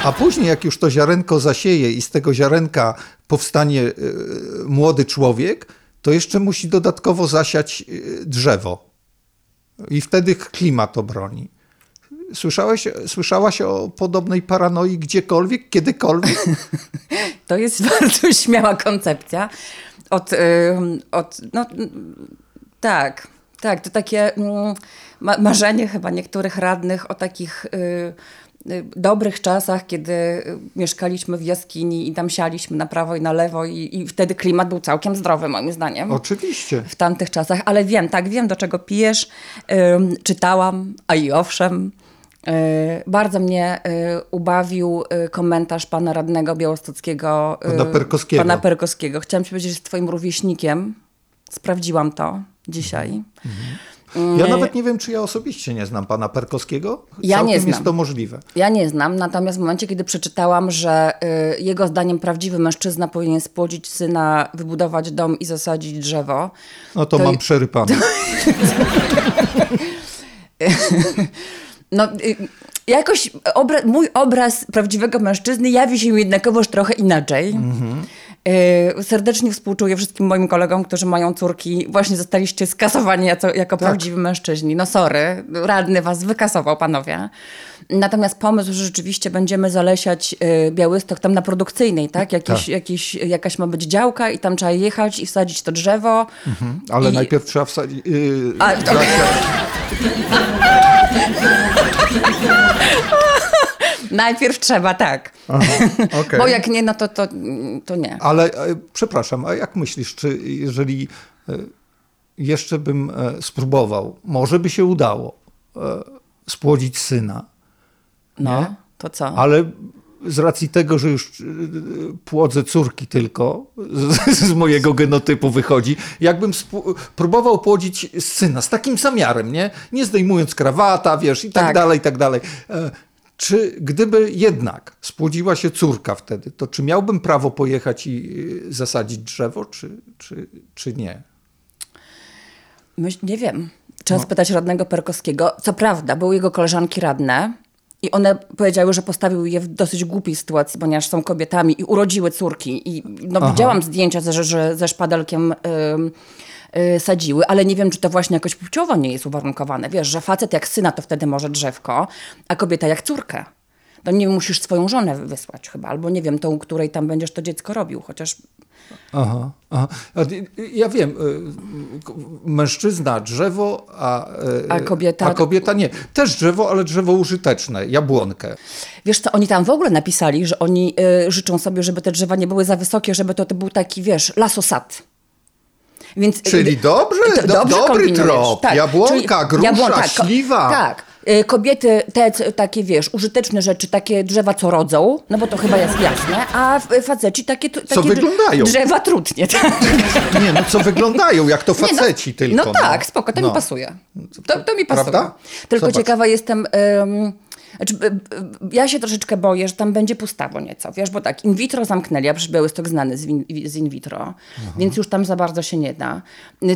a później jak już to ziarenko zasieje i z tego ziarenka powstanie y, młody człowiek, to jeszcze musi dodatkowo zasiać y, drzewo. I wtedy klimat obroni. Słyszałeś, słyszałaś o podobnej paranoi gdziekolwiek, kiedykolwiek? To jest bardzo śmiała koncepcja. Od, y, od no, tak, tak, to takie mm, ma marzenie chyba niektórych radnych o takich y, y, dobrych czasach, kiedy mieszkaliśmy w jaskini i tam sialiśmy na prawo i na lewo i, i wtedy klimat był całkiem zdrowy moim zdaniem. Oczywiście. W tamtych czasach, ale wiem, tak, wiem do czego pijesz. Ym, czytałam, a i owszem. Yy, bardzo mnie yy, ubawił yy, komentarz pana radnego białostockiego. Pana Perkowskiego. Pana Perkowskiego. Chciałam ci powiedzieć, że jest twoim rówieśnikiem. Sprawdziłam to dzisiaj. Ja nawet nie wiem, czy ja osobiście nie znam pana Perkowskiego. Ja Całkiem nie znam. jest to możliwe. Ja nie znam, natomiast w momencie, kiedy przeczytałam, że y, jego zdaniem prawdziwy mężczyzna powinien spłodzić syna, wybudować dom i zasadzić drzewo, No to, To- mam przerypane. No, y, jakoś obra mój obraz prawdziwego mężczyzny jawi się jednakowoż trochę inaczej. Y, serdecznie współczuję wszystkim moim kolegom, którzy mają córki. Właśnie zostaliście skasowani jako, jako prawdziwi mężczyźni. No sorry, radny was wykasował, panowie. Natomiast pomysł, że rzeczywiście będziemy zalesiać y, Białystok tam na produkcyjnej, tak? Jakieś, Tak. Jakieś, jakaś ma być działka i tam trzeba jechać i wsadzić to drzewo. Ale I- najpierw trzeba wsadzić... Yy, A, Najpierw trzeba, tak. okej. Bo jak nie, no to, to, to nie. Ale e, przepraszam, a jak myślisz, czy jeżeli e, jeszcze bym e, spróbował, może by się udało spłodzić syna, No, to co? ale z racji tego, że już płodzę córki tylko, z, z mojego genotypu wychodzi, jakbym próbował płodzić syna z takim zamiarem, nie? Nie zdejmując krawata, wiesz, i tak, Tak. dalej, i tak dalej. Czy gdyby jednak spłodziła się córka wtedy, to czy miałbym prawo pojechać i y, zasadzić drzewo, czy, czy, czy nie? Myśl, nie wiem. Trzeba spytać radnego Perkowskiego. Co prawda, były jego koleżanki radne i one powiedziały, że postawił je w dosyć głupiej sytuacji, ponieważ są kobietami i urodziły córki. I no, widziałam zdjęcia, że, że ze szpadelkiem ym, y, sadziły, ale nie wiem, czy to właśnie jakoś płciowo nie jest uwarunkowane. Wiesz, że facet jak syna to wtedy może drzewko, a kobieta jak córkę. To nie musisz swoją żonę wysłać chyba, albo nie wiem, tą, której tam będziesz to dziecko robił, chociaż Aha, aha. Y, y, Ja wiem, y, mężczyzna drzewo, a, y, A kobieta- a kobieta nie. Też drzewo, ale drzewo użyteczne, jabłonkę. Wiesz co, oni tam w ogóle napisali, że oni y, życzą sobie, żeby te drzewa nie były za wysokie, żeby to, to był taki, wiesz, lasosad. Więc, Czyli y, dobrze, do- dobry kombinujesz. trop. Jabłonka, grusza, śliwa. Tak. Y, Kobiety, te takie, wiesz, użyteczne rzeczy, takie drzewa, co rodzą, no bo to chyba jest jasne, a faceci takie, takie drze- wyglądają. drzewa trutnie. Tak? Nie, no co wyglądają, jak to faceci no, tylko. No tak, spoko, to No. mi pasuje. To, to mi pasuje. Prawda? Tylko Zobacz. ciekawa jestem... ym, znaczy, ja się troszeczkę boję, że tam będzie pustawo nieco, wiesz, bo tak, in vitro zamknęli, a przecież Białystok znany z, win, z in vitro, więc już tam za bardzo się nie da.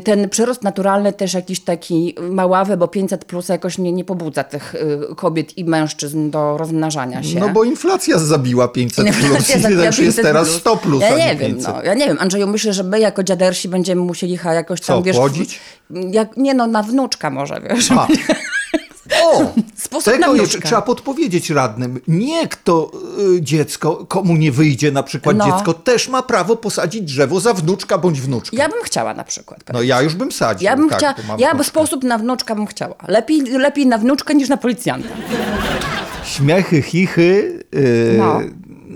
Ten przyrost naturalny też jakiś taki maławy, bo 500 plus jakoś nie, nie pobudza tych y, kobiet i mężczyzn do rozmnażania się. No bo inflacja zabiła 500 Inflacja plus, zabiła też jest 500 teraz plus. 100 plus, ja nie wiem, 500. no, ja nie wiem, Andrzeju, myślę, że my jako dziadersi będziemy musieli ha- jakoś tam, Co, wiesz... Jak, nie no, na wnuczka może, wiesz. A. O! Sposób tego jeszcze trzeba podpowiedzieć radnym. Nie kto y, dziecko, komu nie wyjdzie na przykład No. dziecko, też ma prawo posadzić drzewo za wnuczka bądź wnuczkę. Ja bym chciała na przykład. No ja już bym sadził. Ja bym tak, chciała, ja wnuczkę. sposób na wnuczka bym chciała. Lepiej, lepiej na wnuczkę niż na policjanta. Śmiechy, chichy. Yy, No.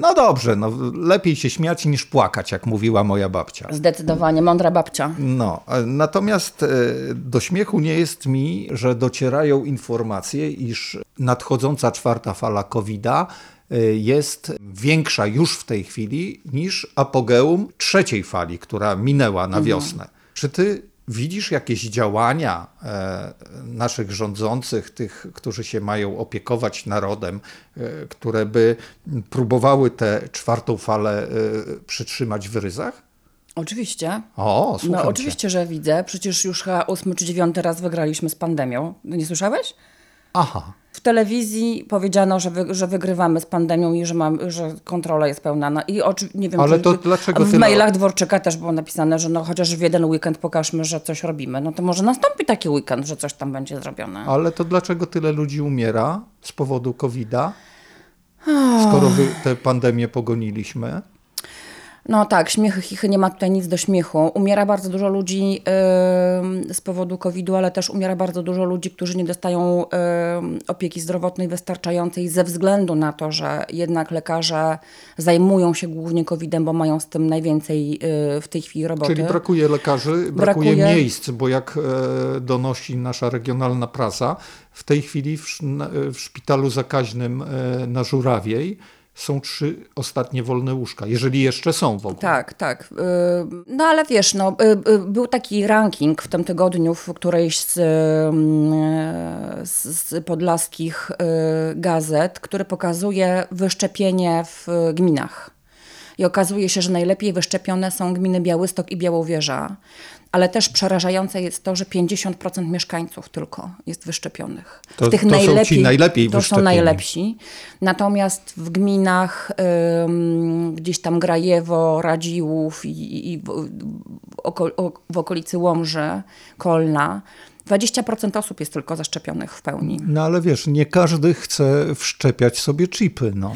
No. dobrze, no, lepiej się śmiać niż płakać, jak mówiła moja babcia. Zdecydowanie, mądra babcia. No, natomiast e, do śmiechu nie jest mi, że docierają informacje, iż nadchodząca czwarta fala COVID-a e, jest większa już w tej chwili niż apogeum trzeciej fali, która minęła na wiosnę. Czy ty widzisz jakieś działania e, naszych rządzących, tych, którzy się mają opiekować narodem, e, które by próbowały tę czwartą falę e, przytrzymać w ryzach? Oczywiście. O, słucham No cię. oczywiście, że widzę. Przecież już chyba ósmy czy dziewiąty raz wygraliśmy z pandemią. Nie słyszałeś? Aha. W telewizji powiedziano, że, wy, że wygrywamy z pandemią i że, mam, że kontrola jest pełna. No I oczy, nie wiem, Ale czy, to dlaczego w mailach Dworczyka też było napisane, że no chociaż w jeden weekend pokażmy, że coś robimy. No to może nastąpi taki weekend, że coś tam będzie zrobione. Ale to dlaczego tyle ludzi umiera z powodu COVID-a? Skoro wy tę pandemię pogoniliśmy? No tak, śmiechy, chichy, nie ma tutaj nic do śmiechu. Umiera bardzo dużo ludzi yy, z powodu COVID-u, ale też umiera bardzo dużo ludzi, którzy nie dostają yy, opieki zdrowotnej wystarczającej ze względu na to, że jednak lekarze zajmują się głównie COVID-em, bo mają z tym najwięcej yy, w tej chwili roboty. Czyli brakuje lekarzy, brakuje, Brakuje- miejsc, bo jak e, donosi nasza regionalna prasa, w tej chwili w, w szpitalu zakaźnym e, na Żurawiej są trzy ostatnie wolne łóżka, jeżeli jeszcze są w ogóle. Tak, tak. Yy, No ale wiesz, no, yy, yy, był taki ranking w tym tygodniu w którejś z, z, podlaskich gazet, który pokazuje wyszczepienie w gminach. I okazuje się, że najlepiej wyszczepione są gminy Białystok i Białowieża. Ale też przerażające jest to, że 50% mieszkańców tylko jest wyszczepionych. To- to są ci najlepiej To są najlepsi. Natomiast w gminach ym, gdzieś tam Grajewo, Radziłów i, i w, oko, w okolicy Łomży, Kolna, 20% osób jest tylko zaszczepionych w pełni. No ale wiesz, nie każdy chce wszczepiać sobie chipy, no.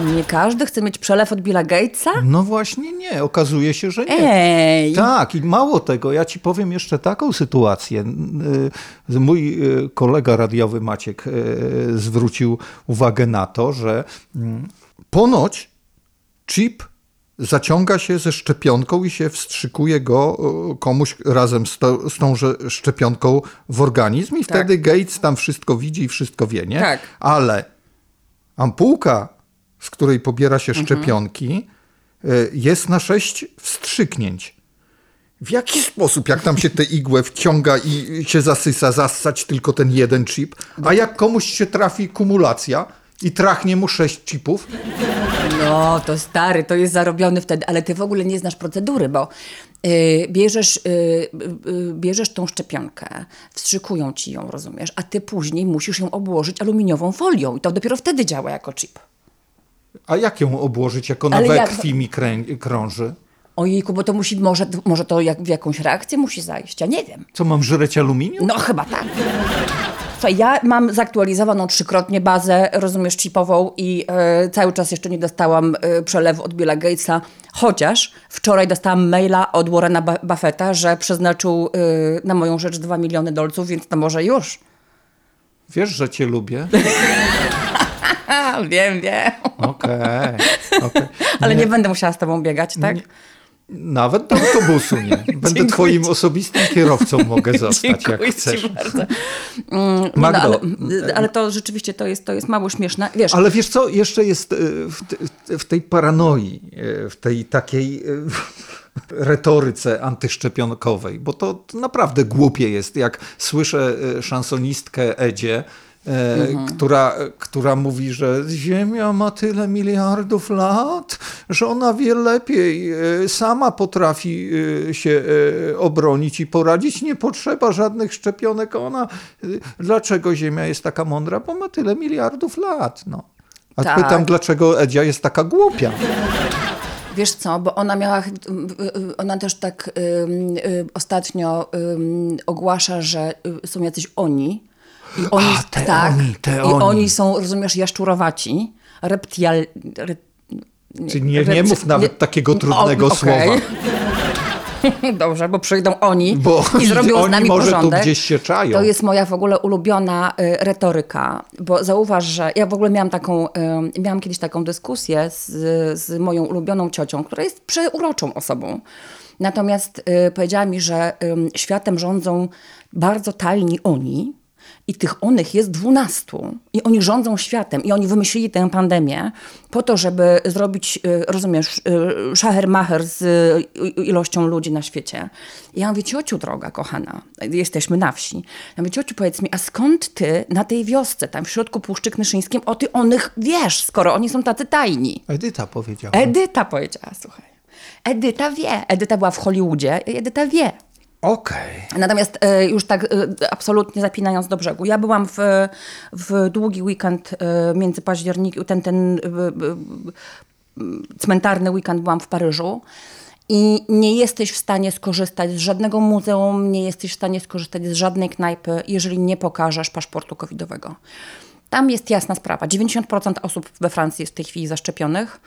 Nie każdy chce mieć przelew od Billa Gatesa? No właśnie nie, okazuje się, że nie. Ej! Tak, i mało tego, ja ci powiem jeszcze taką sytuację. Y, Mój y, kolega radiowy Maciek y, zwrócił uwagę na to, że mm, ponoć chip zaciąga się ze szczepionką i się wstrzykuje go komuś razem z, to, z tąże szczepionką w organizm i wtedy Gates tam wszystko widzi i wszystko wie, nie? Tak. Ale ampułka, z której pobiera się szczepionki, y, jest na sześć wstrzyknięć. W jaki sposób, jak tam się tę igłę wciąga i się zasysa, zassać tylko ten jeden chip, a jak komuś się trafi kumulacja i trachnie mu sześć chipów, No, to stary, to jest zarobiony wtedy, ale ty w ogóle nie znasz procedury, bo y, bierzesz, y, y, bierzesz tą szczepionkę, wstrzykują ci ją, rozumiesz, a ty później musisz ją obłożyć aluminiową folią i to dopiero wtedy działa jako chip. A jak ją obłożyć, jak ona Ale we jak- krwi mi krę- krąży? Ojejku, bo to musi, może, może to jak, w jakąś reakcję musi zajść, ja nie wiem. Co, mam żreć aluminium? No chyba tak. Słuchaj, ja mam zaktualizowaną trzykrotnie bazę, rozumiesz, chipową i e, cały czas jeszcze nie dostałam e, przelewu od Billa Gatesa, chociaż wczoraj dostałam maila od Warrena Buffetta, że przeznaczył e, na moją rzecz 2 miliony dolców, więc to może już. Wiesz, że cię lubię? Wiem, wiem. Okej, okej. Ale nie. będę musiała z tobą biegać, tak? Nawet do autobusu nie. Będę Dziękuję twoim ci. osobistym kierowcą, mogę zostać, jak Dziękuję chcesz. ci bardzo. Mm, no, Magdo, ale, ale to rzeczywiście to jest, to jest mało śmieszne. Wiesz, Ale wiesz co, jeszcze jest e, w, w tej paranoi, e, w tej takiej e, retoryce antyszczepionkowej, bo to, naprawdę głupie jest, jak słyszę szansonistkę Edzie, e, która, która mówi, że Ziemia ma tyle miliardów lat, że ona wie lepiej, e, sama potrafi e, się obronić i poradzić, nie potrzeba żadnych szczepionek. Ona, dlaczego Ziemia jest taka mądra? Bo ma tyle miliardów lat. No. A Tak. pytam, dlaczego Edzia jest taka głupia? Wiesz co, bo ona miała, ona też tak ym, y, ostatnio ym, ogłasza, że y, są jacyś oni. I oni, A, te tak, oni, te I oni. oni są, rozumiesz, jaszczurowaci, reptial... Re, Czy nie, nie mów nawet nie- takiego trudnego O, okej. słowa. Dobrze, bo przyjdą oni Bo i zrobią oni z nami może tu porządek. gdzieś się czają. To jest moja w ogóle ulubiona y, retoryka, bo zauważ, że ja w ogóle miałam taką, y, miałam kiedyś taką dyskusję z, z moją ulubioną ciocią, która jest przeuroczą osobą. Natomiast y, powiedziała mi, że światem rządzą bardzo tajni oni, i tych onych jest dwunastu. I oni rządzą światem. I oni wymyślili tę pandemię po to, żeby zrobić, y, rozumiesz, y, szachermacher z y, ilością ludzi na świecie. I ja mówię, ciociu droga, kochana, jesteśmy na wsi. Ja mówię, ciociu, powiedz mi, a skąd ty na tej wiosce, tam w środku Puszczy Knyszyńskim, o ty onych wiesz, skoro oni są tacy tajni? Edyta powiedziała. Edyta powiedziała, słuchaj. Edyta wie. Edyta była w Hollywoodzie Edyta wie. Okej. Natomiast e, już tak e, absolutnie zapinając do brzegu. Ja byłam w, w długi weekend e, między październikiem, ten, ten cmentarny weekend byłam w Paryżu. I nie jesteś w stanie skorzystać z żadnego muzeum, nie jesteś w stanie skorzystać z żadnej knajpy, jeżeli nie pokażesz paszportu covidowego. Tam jest jasna sprawa. 90% osób we Francji jest w tej chwili zaszczepionych.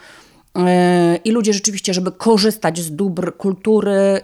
I ludzie rzeczywiście, żeby korzystać z dóbr kultury,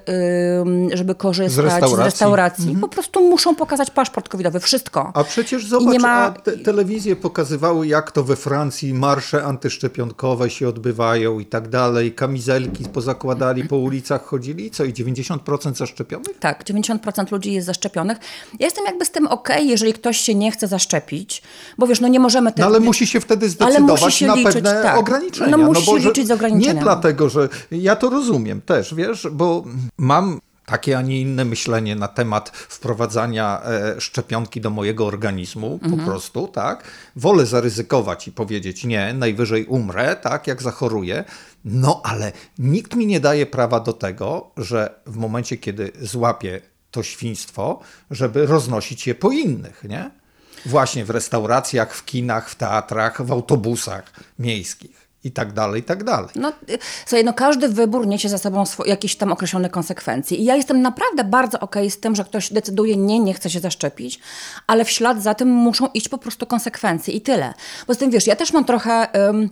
żeby korzystać z restauracji, z restauracji mhm. po prostu muszą pokazać paszport covidowy, wszystko. A przecież zobacz, ma... te, telewizje pokazywały, jak to we Francji marsze antyszczepionkowe się odbywają i tak dalej. Kamizelki pozakładali, po ulicach chodzili i co? I 90% zaszczepionych? Tak, 90% ludzi jest zaszczepionych. Ja jestem jakby z tym ok, jeżeli ktoś się nie chce zaszczepić, bo wiesz, no nie możemy... Te... No ale musi się wtedy zdecydować się na liczyć, pewne tak. ograniczenia. No musi no, się liczyć z ograniczeniami. Nie dlatego, że ja to rozumiem też, wiesz, bo mam takie, a nie inne myślenie na temat wprowadzania e, szczepionki do mojego organizmu, mhm. po prostu, tak? Wolę zaryzykować i powiedzieć nie, najwyżej umrę, tak, jak zachoruję. No, ale nikt mi nie daje prawa do tego, że w momencie, kiedy złapię to świństwo, żeby roznosić je po innych, nie? Właśnie w restauracjach, w kinach, w teatrach, w autobusach miejskich i tak dalej, i tak dalej. No, słuchaj, no każdy wybór niesie za sobą jakieś tam określone konsekwencje. I ja jestem naprawdę bardzo okej okay z tym, że ktoś decyduje nie, nie chce się zaszczepić, ale w ślad za tym muszą iść po prostu konsekwencje i tyle. Bo z tym, wiesz, ja też mam trochę... Um,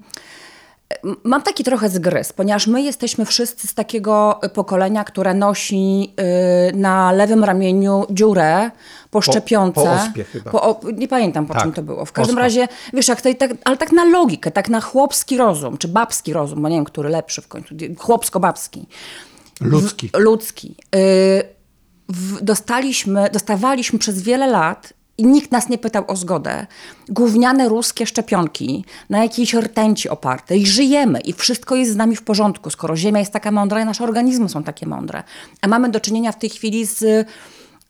Mam taki trochę zgryz, ponieważ my jesteśmy wszyscy z takiego pokolenia, które nosi y, na lewym ramieniu dziurę po szczepionce. Po, po ospie chyba. Po, nie pamiętam po tak, czym to było. W każdym razie, wiesz, jak to, tak, ale tak na logikę, tak na chłopski rozum, czy babski rozum, bo nie wiem, który lepszy w końcu, chłopsko-babski. Ludzki. W, ludzki. Y, w, dostaliśmy, dostawaliśmy przez wiele lat i nikt nas nie pytał o zgodę. Gówniane ruskie szczepionki na jakiejś rtęci oparte i żyjemy i wszystko jest z nami w porządku, skoro Ziemia jest taka mądra i nasze organizmy są takie mądre. A mamy do czynienia w tej chwili z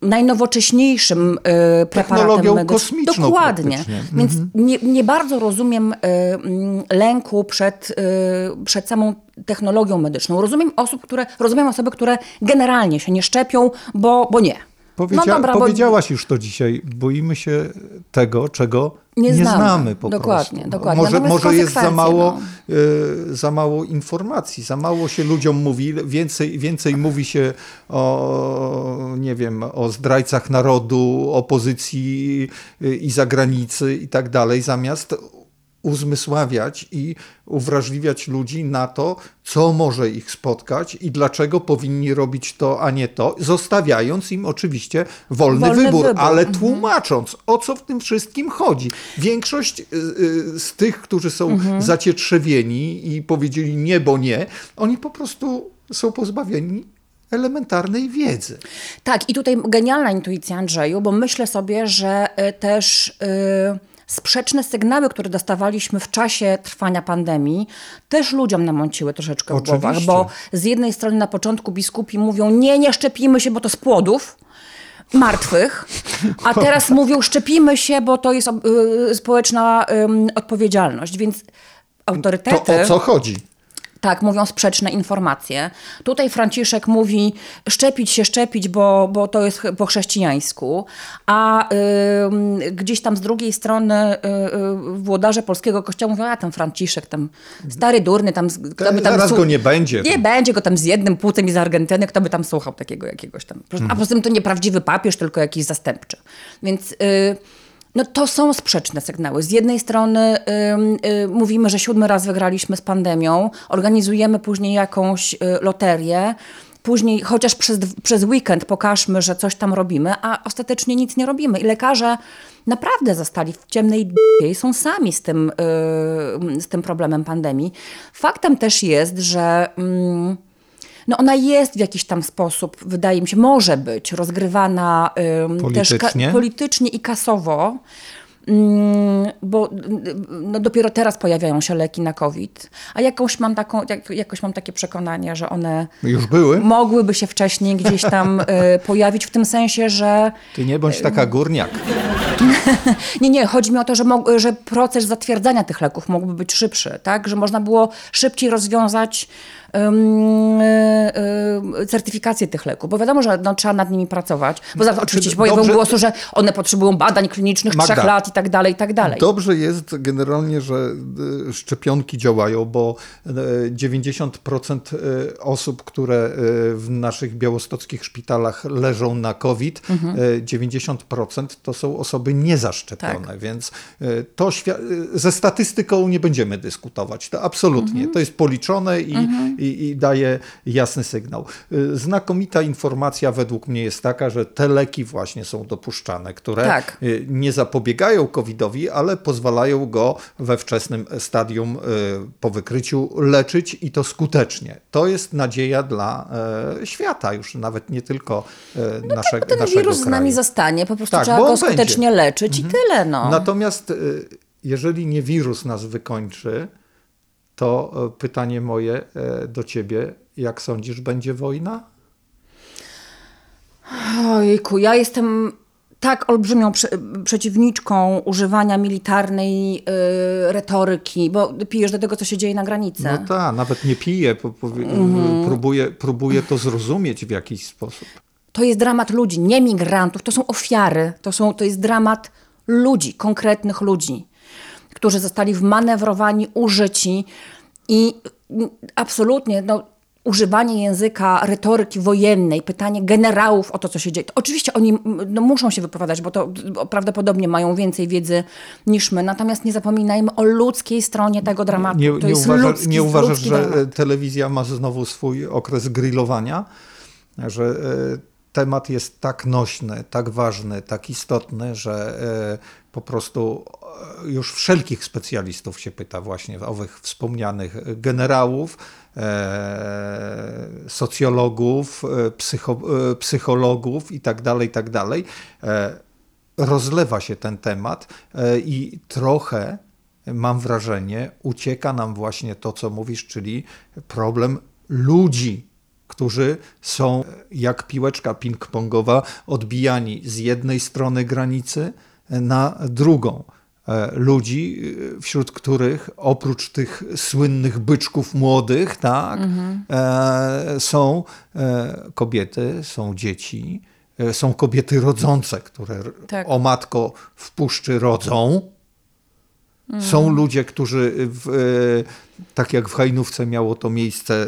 najnowocześniejszym y, preparatem medycznym. Dokładnie. Mhm. Więc nie, nie, bardzo rozumiem y, lęku przed, y, przed samą technologią medyczną. Rozumiem osób, które, rozumiem osoby, które generalnie się nie szczepią, bo, bo nie. Powiedzia no dobra, powiedziałaś bo... już to dzisiaj. Boimy się tego, czego nie, nie znamy. znamy po dokładnie, prostu. Dokładnie. Może, może jest za mało, no. y, za mało informacji, za mało się ludziom mówi, więcej, więcej mówi się o, nie wiem, o zdrajcach narodu, opozycji y, i zagranicy i tak dalej, zamiast uzmysławiać i uwrażliwiać ludzi na to, co może ich spotkać i dlaczego powinni robić to, a nie to, zostawiając im oczywiście wolny, wolny wybór, wybór, ale mhm. tłumacząc, o co w tym wszystkim chodzi. Większość y, y, z tych, którzy są mhm. zacietrzewieni i powiedzieli nie, bo nie, oni po prostu są pozbawieni elementarnej wiedzy. Tak, i tutaj genialna intuicja Andrzeju, bo myślę sobie, że y, też. Yy sprzeczne sygnały, które dostawaliśmy w czasie trwania pandemii, też ludziom namąciły troszeczkę w głowach, bo z jednej strony na początku biskupi mówią, nie, nie szczepimy się, bo to z płodów, martwych, a teraz mówią, szczepimy się, bo to jest y, społeczna y, odpowiedzialność, więc autorytety... To o co chodzi? Tak, mówią sprzeczne informacje. Tutaj Franciszek mówi szczepić się, szczepić, bo, bo to jest po chrześcijańsku, a y, gdzieś tam z drugiej strony y, y, włodarze polskiego kościoła mówią, a ten Franciszek, tam stary durny, tam... Kto by tam Zaraz go nie będzie. Nie będzie go tam z jednym płucem i z Argentyny, kto by tam słuchał takiego jakiegoś tam. A mhm. poza tym to nieprawdziwy papież, tylko jakiś zastępczy. Więc... Y, no to są sprzeczne sygnały. Z jednej strony y, y, mówimy, że siódmy raz wygraliśmy z pandemią, organizujemy później jakąś y, loterię, później chociaż przez, przez weekend pokażmy, że coś tam robimy, a ostatecznie nic nie robimy. I lekarze naprawdę zostali w ciemnej d***ie i są sami z tym, z tym problemem pandemii. Faktem też jest, że no ona jest w jakiś tam sposób, wydaje mi się, może być rozgrywana politycznie. też politycznie i kasowo. Mm, bo no dopiero teraz pojawiają się leki na COVID, a jakąś mam taką, jak, jakoś mam takie przekonanie, że one już były, mogłyby się wcześniej gdzieś tam y, pojawić, w tym sensie, że... Ty nie bądź taka górniak. nie, nie, chodzi mi o to, że, że proces zatwierdzania tych leków mógłby być szybszy, tak? że można było szybciej rozwiązać certyfikację tych leków, bo wiadomo, że no, trzeba nad nimi pracować. Bo zawsze Znaczy, oczywiście się pojawią głosy, że one potrzebują badań klinicznych Magda, trzech lat i tak dalej, i tak dalej. Dobrze jest generalnie, że y, szczepionki działają, bo y, 90% y, osób, które y, w naszych białostockich szpitalach leżą na COVID, Mhm. y, 90% to są osoby niezaszczepione, Tak. więc y, to y, ze statystyką nie będziemy dyskutować. To absolutnie. Mhm. To jest policzone i, i, i daje jasny sygnał. Y, Znakomita informacja według mnie jest taka, że te leki właśnie są dopuszczane, które Tak. y, nie zapobiegają COVID-owi, ale pozwalają go we wczesnym stadium y, po wykryciu leczyć i to skutecznie. To jest nadzieja dla e, świata, już nawet nie tylko e, No Ten naszego wirus z kraju. nami zostanie, po prostu Tak, trzeba go skutecznie będzie. leczyć i tyle. No. Natomiast jeżeli nie wirus nas wykończy, to e, pytanie moje e, do ciebie, jak sądzisz, będzie wojna? Ojku, ja jestem tak olbrzymią prze, przeciwniczką używania militarnej y, retoryki, bo pijesz do tego, co się dzieje na granicy. No tak, nawet nie piję, Mhm. próbuję, próbuję to zrozumieć w jakiś sposób. To jest dramat ludzi, nie migrantów, to są ofiary, to, są, to jest dramat ludzi, konkretnych ludzi, którzy zostali wmanewrowani, użyci i absolutnie no, używanie języka retoryki wojennej, pytanie generałów o to, co się dzieje. To oczywiście oni no, muszą się wypowiadać, bo to prawdopodobnie mają więcej wiedzy niż my, natomiast nie zapominajmy o ludzkiej stronie tego dramatu. Nie, nie, uważa, ludzki, nie uważasz, że dramat. e, telewizja ma znowu swój okres grillowania? Że e, temat jest tak nośny, tak ważny, tak istotny, że e, po prostu e, już wszelkich specjalistów się pyta właśnie owych wspomnianych generałów, e, socjologów, e, psycho, psychologów i tak dalej, i tak rozlewa się ten temat i trochę mam wrażenie, ucieka nam właśnie to, co mówisz, czyli problem ludzi, którzy są jak piłeczka ping-pongowa, odbijani z jednej strony granicy na drugą. E, Ludzi, e, wśród których oprócz tych słynnych byczków młodych, tak, e, są kobiety, są dzieci, są kobiety rodzące, które Tak. o matko w puszczy rodzą. Są ludzie, którzy, w, tak jak w Hajnówce miało to miejsce, e,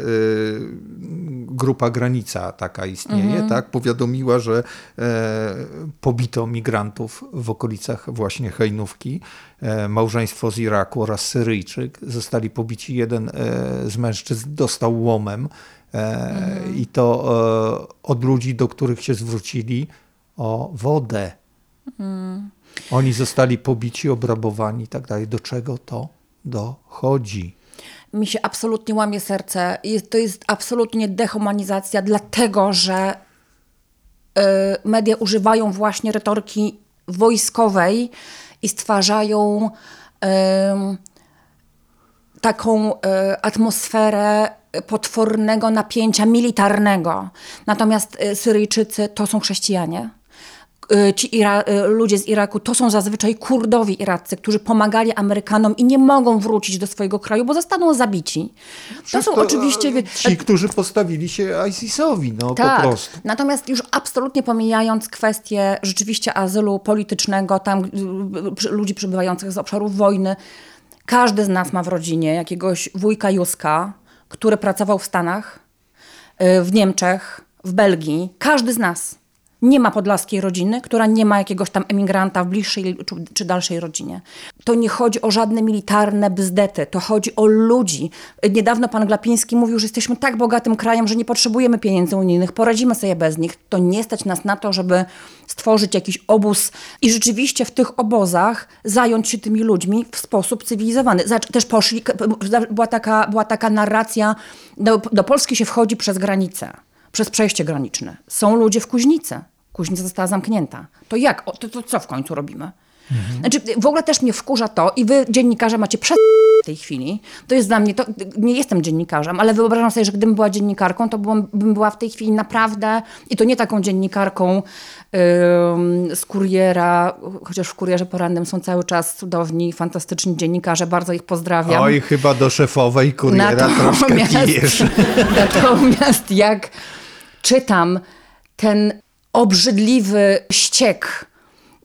grupa Granica taka istnieje, tak, powiadomiła, że e, pobito migrantów w okolicach właśnie Hajnówki. E, małżeństwo z Iraku oraz Syryjczyk zostali pobici. Jeden e, z mężczyzn dostał łomem e, i to od ludzi, do których się zwrócili o wodę. Oni zostali pobici, obrabowani i tak dalej. Do czego to dochodzi? Mi się absolutnie łamie serce. Jest, to jest absolutnie dehumanizacja, dlatego że y, media używają właśnie retoryki wojskowej i stwarzają ym, taką y, atmosferę potwornego napięcia militarnego. Natomiast y, Syryjczycy to są chrześcijanie. Y, Ci Ira- y, ludzie z Iraku to są zazwyczaj Kurdowie iraccy, którzy pomagali Amerykanom i nie mogą wrócić do swojego kraju, bo zostaną zabici. To są oczywiście. wie- Ci, którzy postawili się ISIS-owi, no tak. po prostu. Natomiast już absolutnie pomijając kwestię rzeczywiście azylu politycznego, tam y, ludzi przybywających z obszarów wojny, każdy z nas ma w rodzinie jakiegoś wujka Józka, który pracował w Stanach, w Niemczech, w Belgii. Każdy z nas. Nie ma podlaskiej rodziny, która nie ma jakiegoś tam emigranta w bliższej czy, dalszej rodzinie. To nie chodzi o żadne militarne bzdety, to chodzi o ludzi. Niedawno pan Glapiński mówił, że jesteśmy tak bogatym krajem, że nie potrzebujemy pieniędzy unijnych, poradzimy sobie bez nich. To nie stać nas na to, żeby stworzyć jakiś obóz i rzeczywiście w tych obozach zająć się tymi ludźmi w sposób cywilizowany. Też poszli, była taka, była taka narracja, do, do Polski się wchodzi przez granicę przez przejście graniczne. Są ludzie w Kuźnicy. Kuźnica została zamknięta. To jak? O, to, to co w końcu robimy? Znaczy, w ogóle też mnie wkurza to i wy, dziennikarze, macie przed w tej chwili. To jest dla mnie, to, nie jestem dziennikarzem, ale wyobrażam sobie, że gdybym była dziennikarką, to byłam, bym była w tej chwili naprawdę, i to nie taką dziennikarką ym, z kuriera, chociaż w kurierze porannym są cały czas cudowni, fantastyczni dziennikarze, bardzo ich pozdrawiam. Oj, chyba do szefowej kuriera troszkę pijesz. natomiast jak czytam ten obrzydliwy ściek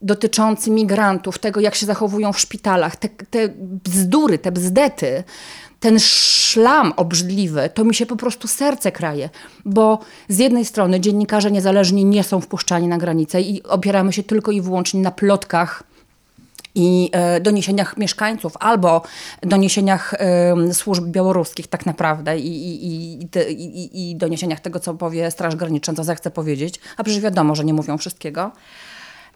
dotyczący migrantów, tego jak się zachowują w szpitalach, te, te bzdury, te bzdety, ten szlam obrzydliwy, to mi się po prostu serce kraje, bo z jednej strony dziennikarze niezależni nie są wpuszczani na granicę i opieramy się tylko i wyłącznie na plotkach i e, doniesieniach mieszkańców albo doniesieniach służb białoruskich tak naprawdę i, i, i, i doniesieniach tego, co powie Straż Graniczna, co zechce powiedzieć, a przecież wiadomo, że nie mówią wszystkiego.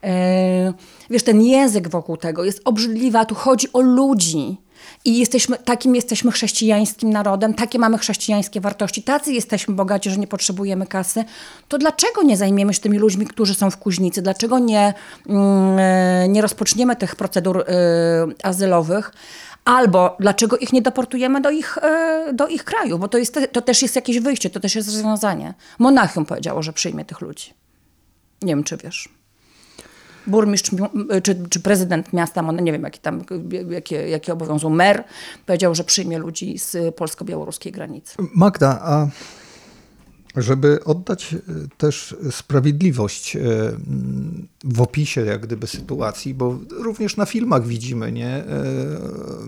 E, wiesz, ten język wokół tego jest obrzydliwy, a tu chodzi o ludzi. I jesteśmy, takim jesteśmy chrześcijańskim narodem, takie mamy chrześcijańskie wartości, tacy jesteśmy bogaci, że nie potrzebujemy kasy, to dlaczego nie zajmiemy się tymi ludźmi, którzy są w Kuźnicy? Dlaczego nie, mm, nie rozpoczniemy tych procedur y, azylowych? Albo dlaczego ich nie deportujemy do ich, y, do ich kraju? Bo to, jest, to też jest jakieś wyjście, to też jest rozwiązanie. Monachium powiedziało, że przyjmie tych ludzi. Nie wiem, czy wiesz burmistrz czy, czy prezydent miasta, nie wiem jakie tam, jakie, jakie obowiązują, mer, powiedział, że przyjmie ludzi z polsko-białoruskiej granicy. Magda, a żeby oddać e, też sprawiedliwość e, w opisie jak gdyby sytuacji, bo również na filmach widzimy nie, e,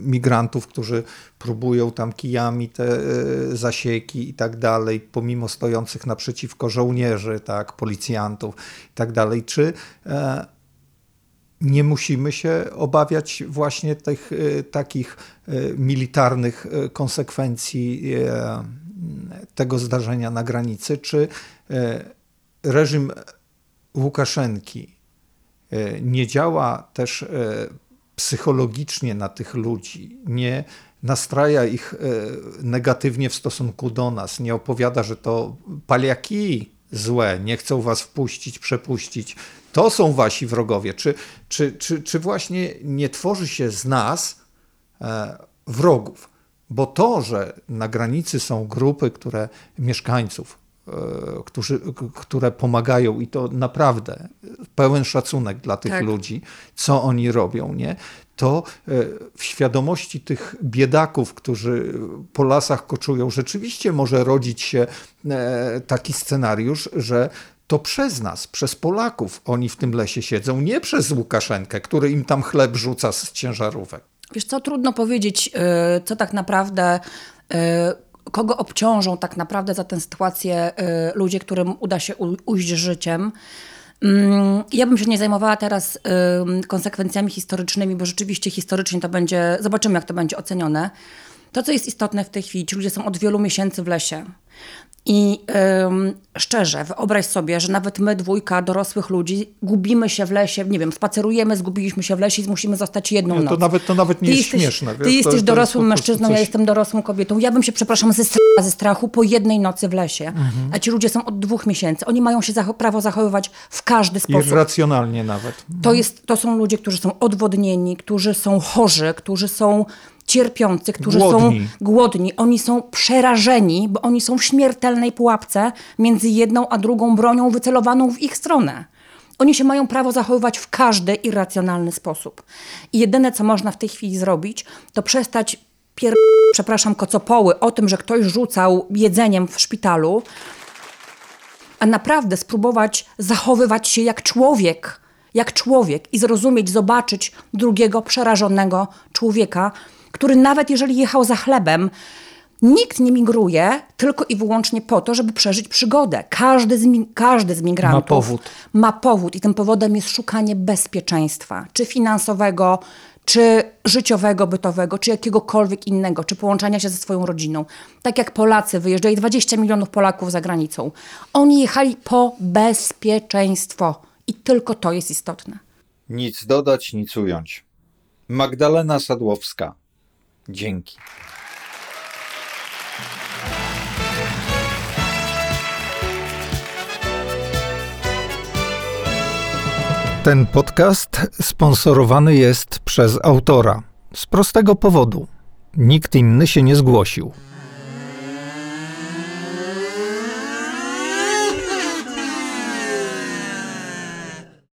migrantów, którzy próbują tam kijami te zasieki i tak dalej, pomimo stojących naprzeciwko żołnierzy, tak, policjantów i tak dalej. Czy nie musimy się obawiać właśnie tych e, takich e, militarnych e, konsekwencji tego zdarzenia na granicy, czy reżim Łukaszenki nie działa też psychologicznie na tych ludzi, nie nastraja ich negatywnie w stosunku do nas, nie opowiada, że to paliaki złe, nie chcą was wpuścić, przepuścić, to są wasi wrogowie. Czy, czy, czy, czy właśnie nie tworzy się z nas e, wrogów? Bo to, że na granicy są grupy, które mieszkańców, e, którzy, które pomagają i to naprawdę pełen szacunek dla tych tak. ludzi, co oni robią, nie? To e, w świadomości tych biedaków, którzy po lasach koczują, rzeczywiście może rodzić się e, taki scenariusz, że to przez nas, przez Polaków oni w tym lesie siedzą, nie przez Łukaszenkę, który im tam chleb rzuca z ciężarówek. Wiesz co, trudno powiedzieć, e, co tak naprawdę kogo obciążą tak naprawdę za tę sytuację ludzie, którym uda się ujść życiem. Mm, ja bym się nie zajmowała teraz konsekwencjami historycznymi, bo rzeczywiście historycznie to będzie, zobaczymy jak to będzie ocenione. To, co jest istotne w tej chwili, ci ludzie są od wielu miesięcy w lesie. I ym, szczerze, wyobraź sobie, że nawet my, dwójka dorosłych ludzi, gubimy się w lesie, nie wiem, spacerujemy, zgubiliśmy się w lesie i musimy zostać jedną noc. To nawet, to nawet nie ty jest jesteś, śmieszne. Ty jesteś to, dorosłym to jest mężczyzną, coś... ja jestem dorosłą kobietą. Ja bym się, przepraszam, ze, ze strachu po jednej nocy w lesie. Mhm. A ci ludzie są od dwóch miesięcy. Oni mają się zacho prawo zachowywać w każdy sposób. Irracjonalnie nawet. Mhm. To, jest, to są ludzie, którzy są odwodnieni, którzy są chorzy, którzy są cierpiący, którzy głodni. są głodni, oni są przerażeni, bo oni są w śmiertelnej pułapce między jedną a drugą bronią wycelowaną w ich stronę. Oni się mają prawo zachowywać w każdy irracjonalny sposób. I jedyne, co można w tej chwili zrobić, to przestać pier... przepraszam, kocopoły o tym, że ktoś rzucał jedzeniem w szpitalu, a naprawdę spróbować zachowywać się jak człowiek, jak człowiek i zrozumieć, zobaczyć drugiego przerażonego człowieka, który nawet jeżeli jechał za chlebem, Nikt nie migruje tylko i wyłącznie po to, żeby przeżyć przygodę. Każdy z, każdy z migrantów ma powód. ma powód i tym powodem jest szukanie bezpieczeństwa, czy finansowego, czy życiowego, bytowego, czy jakiegokolwiek innego, czy połączenia się ze swoją rodziną. Tak jak Polacy wyjeżdżali 20 milionów Polaków za granicą. Oni jechali po bezpieczeństwo i tylko to jest istotne. Nic dodać, nic ująć. Magdalena Sadłowska Dzięki. Ten podcast sponsorowany jest przez autora. Z prostego powodu. Nikt inny się nie zgłosił.